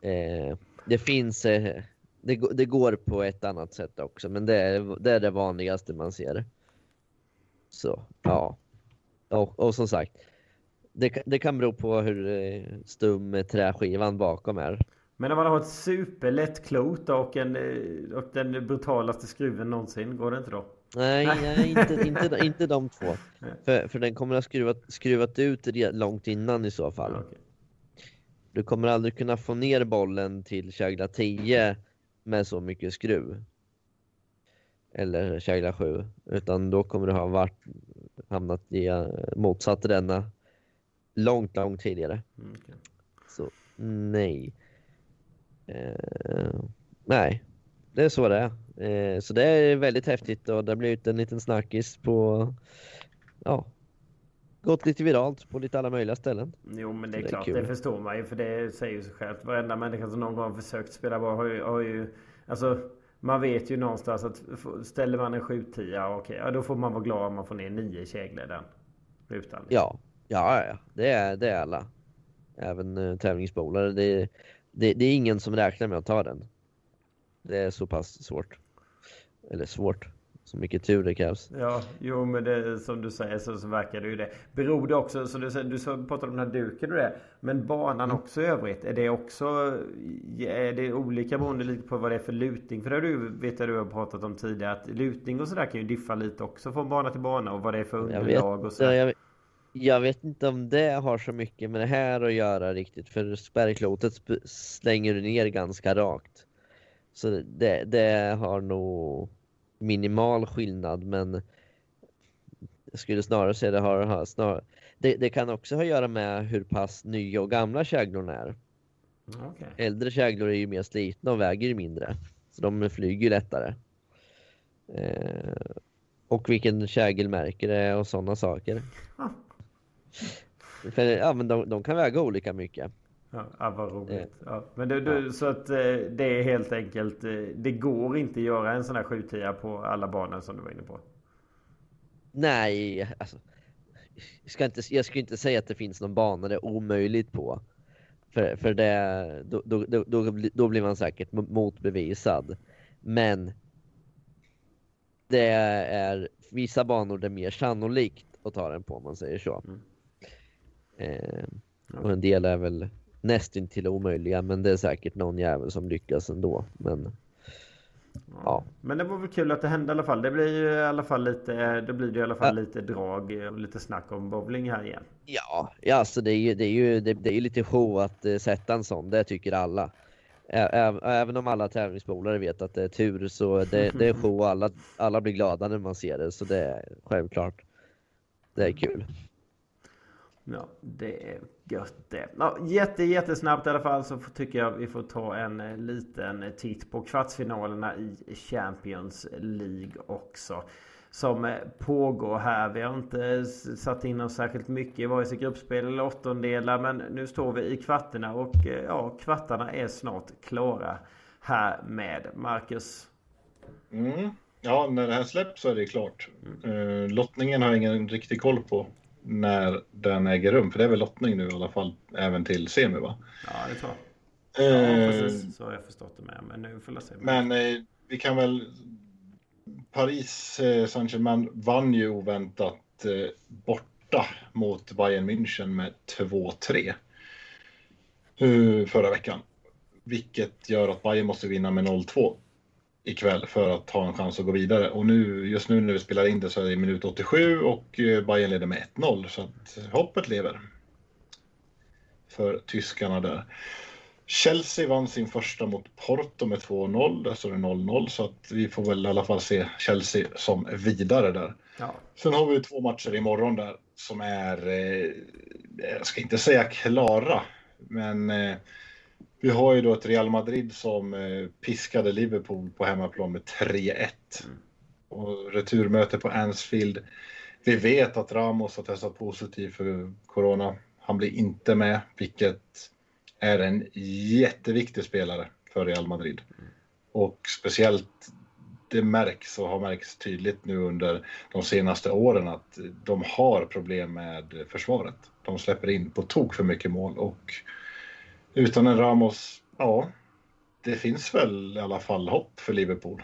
Eh, det finns, eh, det, det går på ett annat sätt också men det är det, är det vanligaste man ser. Så, ja. Och, och som sagt, det, det kan bero på hur eh, stum träskivan bakom är. Men om man har ett superlätt klot och, en, eh, och den brutalaste skruven någonsin, går det inte då? Nej, (laughs) nej inte, inte, inte de två. För, för den kommer att ha skruvat, skruvat ut långt innan i så fall. Okej. Du kommer aldrig kunna få ner bollen till kägla 10 med så mycket skruv. Eller kägla 7. Utan då kommer du ha varit, hamnat i eh, motsatt denna långt, långt tidigare. Mm. Så nej. Eh, nej, det är så det är. Eh, så det är väldigt häftigt och det har blivit en liten snackis på, ja, gått lite viralt på lite alla möjliga ställen. Jo men det är, Det är klart, kul. det förstår man ju för det säger ju sig självt. Varenda människa som någon gång har försökt spela bra har ju, har ju Alltså man vet ju någonstans att ställer man en 7-10, okej, ja, då får man vara glad om man får ner 9 käglor den rutan. Ja, ja, ja, det är, det är alla. Även uh, tävlingsbowlare. Det, det, det är ingen som räknar med att ta den. Det är så pass svårt. Eller svårt. Så mycket tur det krävs. Ja, jo men det, som du säger så, så verkar det ju det. Beror det också, så du, du pratade om den här duken och det. Men banan Mm. också i övrigt, är det också är det olika beroende lite på vad det är för lutning? För det har du, vet jag du har pratat om tidigare, att lutning och sådär kan ju diffa lite också från bana till bana och vad det är för underlag och vet, så. jag, jag vet inte om det har så mycket med det här att göra riktigt. För spärrklotet sp- slänger du ner ganska rakt. Så det, det har nog minimal skillnad men jag skulle snarare säga det har, har snar, det, det kan också ha att göra med hur pass nya och gamla käglorna är. Okej. Äldre käglor är ju mer slitna och väger mindre. Så de flyger lättare. Eh, och vilken kägelmärke det är och sådana saker. (laughs) För, ja, men de, de kan väga olika mycket. Ja, ja, vad roligt. Eh, Ja. Men du, du, så att eh, det är helt enkelt, eh, det går inte att göra en sån här 7 på alla banor som du var inne på. Nej, alltså. Jag ska, inte, jag ska inte säga att det finns någon bana det är omöjligt på. För, för det, då, då, då, då, bli- då blir man säkert mo- motbevisad. Men det är vissa banor det är mer sannolikt att ta den på om man säger så. Mm. Eh, och en del är väl nästintill omöjliga men det är säkert någon jävel som lyckas ändå. Men Ja. Men det var väl kul att det hände i alla fall. Det blir ju i alla fall lite, det blir det i alla fall lite drag och lite snack om bowling här igen. Ja, ja alltså det är ju, det är ju, det, det är lite show att eh, sätta en sån, det tycker alla. Ä, även om alla tävlingsbolare vet att det är tur så det, det är show och alla, alla blir glada när man ser det så det är självklart. Det är kul. Ja, det är gött det. Ja, jätte, jättesnabbt i alla fall så tycker jag vi får ta en eh, liten titt på kvartsfinalerna i Champions League också. Som eh, pågår här. Vi har inte satt in oss särskilt mycket i vare sig gruppspel eller åttondelar. Men nu står vi i kvarterna och eh, ja, kvartarna är snart klara här med Marcus. Mm. Ja, när det här släpps så är det klart. Eh, lottningen har jag ingen riktig koll på när den äger rum. För det är väl lottning nu i alla fall, även till semi va? Ja, det tror jag. Ja, Eh, precis. Så har jag förstått det med. Men nu får jag se. Men eh, vi kan väl... Paris eh, Saint-Germain vann ju oväntat eh, borta mot Bayern München med 2-3 eh, förra veckan. Vilket gör att Bayern måste vinna med 0-2 ikväll för att ha en chans att gå vidare. Och nu, just nu när vi spelar in det så är det minut 87 och eh, Bayern leder med 1-0 så att hoppet lever. För tyskarna där. Chelsea vann sin första mot Porto med 2-0. Där står det 0-0 så att vi får väl i alla fall se Chelsea som vidare där. Ja. Sen har vi två matcher imorgon där som är, eh, jag ska inte säga klara, men eh, vi har ju då ett Real Madrid som eh, piskade Liverpool på hemmaplan med 3-1. Mm. Och returmöte på Anfield. Vi vet att Ramos har testat positiv för corona. Han blir inte med, vilket är en jätteviktig spelare för Real Madrid. Och speciellt det märks och har märkts tydligt nu under de senaste åren att de har problem med försvaret. De släpper in på tok för mycket mål och utan en Ramos, ja, det finns väl i alla fall hopp för Liverpool.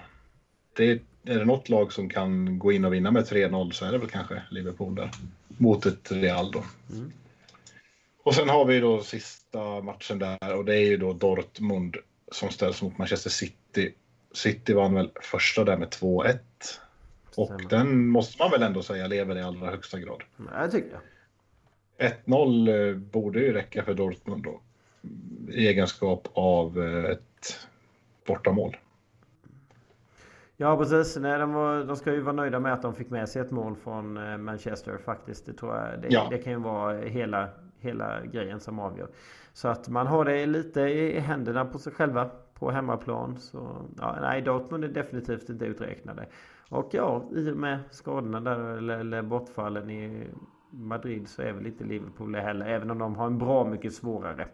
Det är, det något lag som kan gå in och vinna med 3-0 så är det väl kanske Liverpool där. Mot ett Real då. Mm. Och sen har vi då sista matchen där och det är ju då Dortmund som ställs mot Manchester City. City vann väl första där med 2-1. Och den måste man väl ändå säga lever i allra högsta grad. Det tycker jag. 1-0 eh, borde ju räcka för Dortmund då. I egenskap av eh, ett bortamål. Ja precis. Nej, de, var, de ska ju vara nöjda med att de fick med sig ett mål från eh, Manchester faktiskt. Det tror jag. Det, ja. det kan ju vara hela hela grejen som avgör. Så att man har det lite i händerna på sig själva på hemmaplan. Så ja, nej, Dortmund är definitivt inte uträknade. Och ja, i och med skadorna där eller, eller bortfallen i Madrid så är väl inte Liverpool det heller. Även om de har en bra mycket svårare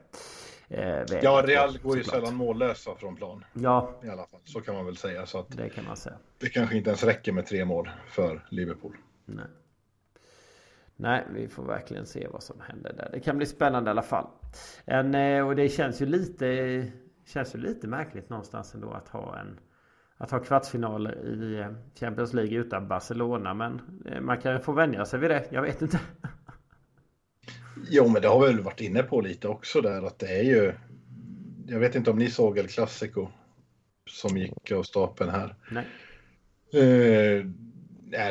eh, Ja, Real går ju sällan mållösa från plan. Ja. I alla fall. Så kan man väl säga. Så att det kan man säga. Det kanske inte ens räcker med tre mål för Liverpool. Nej. Nej, vi får verkligen se vad som händer där. Det kan bli spännande i alla fall. En, eh, och det känns ju lite känns ju lite märkligt någonstans ändå att ha en att ha kvartsfinaler i eh, Champions League utan Barcelona. Men eh, man kan få vänja sig vid det. Jag vet inte. Jo, men det har vi väl varit inne på lite också där att det är ju. Jag vet inte om ni såg El Clasico som gick av stapeln här. Nej. Eh,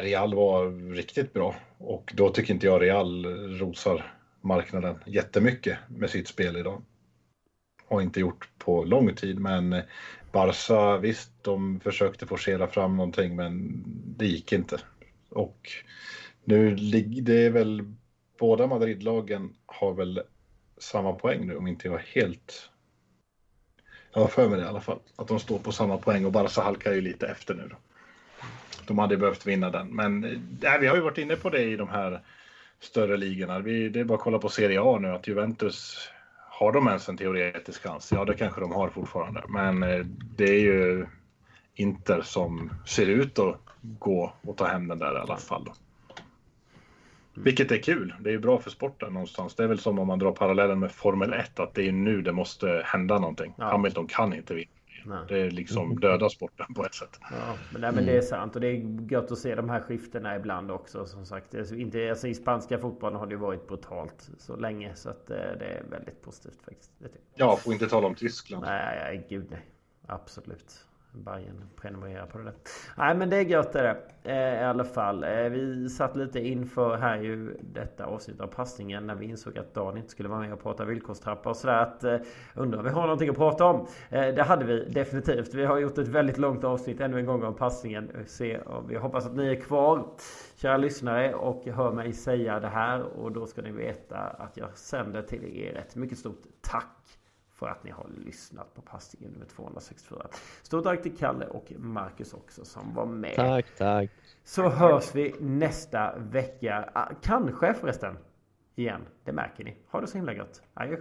Real var riktigt bra och då tycker inte jag Real rosar marknaden jättemycket med sitt spel idag. Har inte gjort på lång tid, men Barca visst, de försökte forcera fram någonting, men det gick inte. Och nu ligger det är väl båda Madridlagen har väl samma poäng nu om inte jag helt. Jag har för mig det i alla fall att de står på samma poäng och Barca halkar ju lite efter nu. Då. De hade behövt vinna den. Men nej, vi har ju varit inne på det i de här större ligorna. Vi, det är bara att kolla på Serie A nu att Juventus har de ens en teoretisk chans? Ja, det kanske de har fortfarande. Men eh, det är ju Inter som ser ut att gå och ta hem den där i alla fall. Då. Vilket är kul. Det är bra för sporten någonstans. Det är väl som om man drar parallellen med Formel 1, att det är nu det måste hända någonting. Ja. Hamilton kan inte vinna. Nej. Det är liksom (laughs) döda sporten på ett sätt. Ja, men, nej, men det är sant och det är gött att se de här skiftena ibland också. Som sagt, alltså, inte, alltså, i spanska fotbollen har det varit brutalt så länge så att eh, det är väldigt positivt faktiskt. Ja, får inte tala om Tyskland. Nej, nej gud nej. Absolut. Bayern prenumerera på det där. Nej men det är gött det eh, I alla fall. Eh, vi satt lite inför här ju detta avsnitt av passningen när vi insåg att Dan inte skulle vara med och prata villkorstrappa och sådär. Att, eh, undrar om vi har någonting att prata om? Eh, det hade vi definitivt. Vi har gjort ett väldigt långt avsnitt ännu en gång om passningen. Se, och vi hoppas att ni är kvar. Kära lyssnare och hör mig säga det här och då ska ni veta att jag sänder till er ett mycket stort tack för att ni har lyssnat på passningen nummer 264. Stort tack till Kalle och Marcus också som var med. Tack, tack. Så hörs vi nästa vecka. Ah, kanske förresten igen. Det märker ni. Ha det så himla gott. Adjö.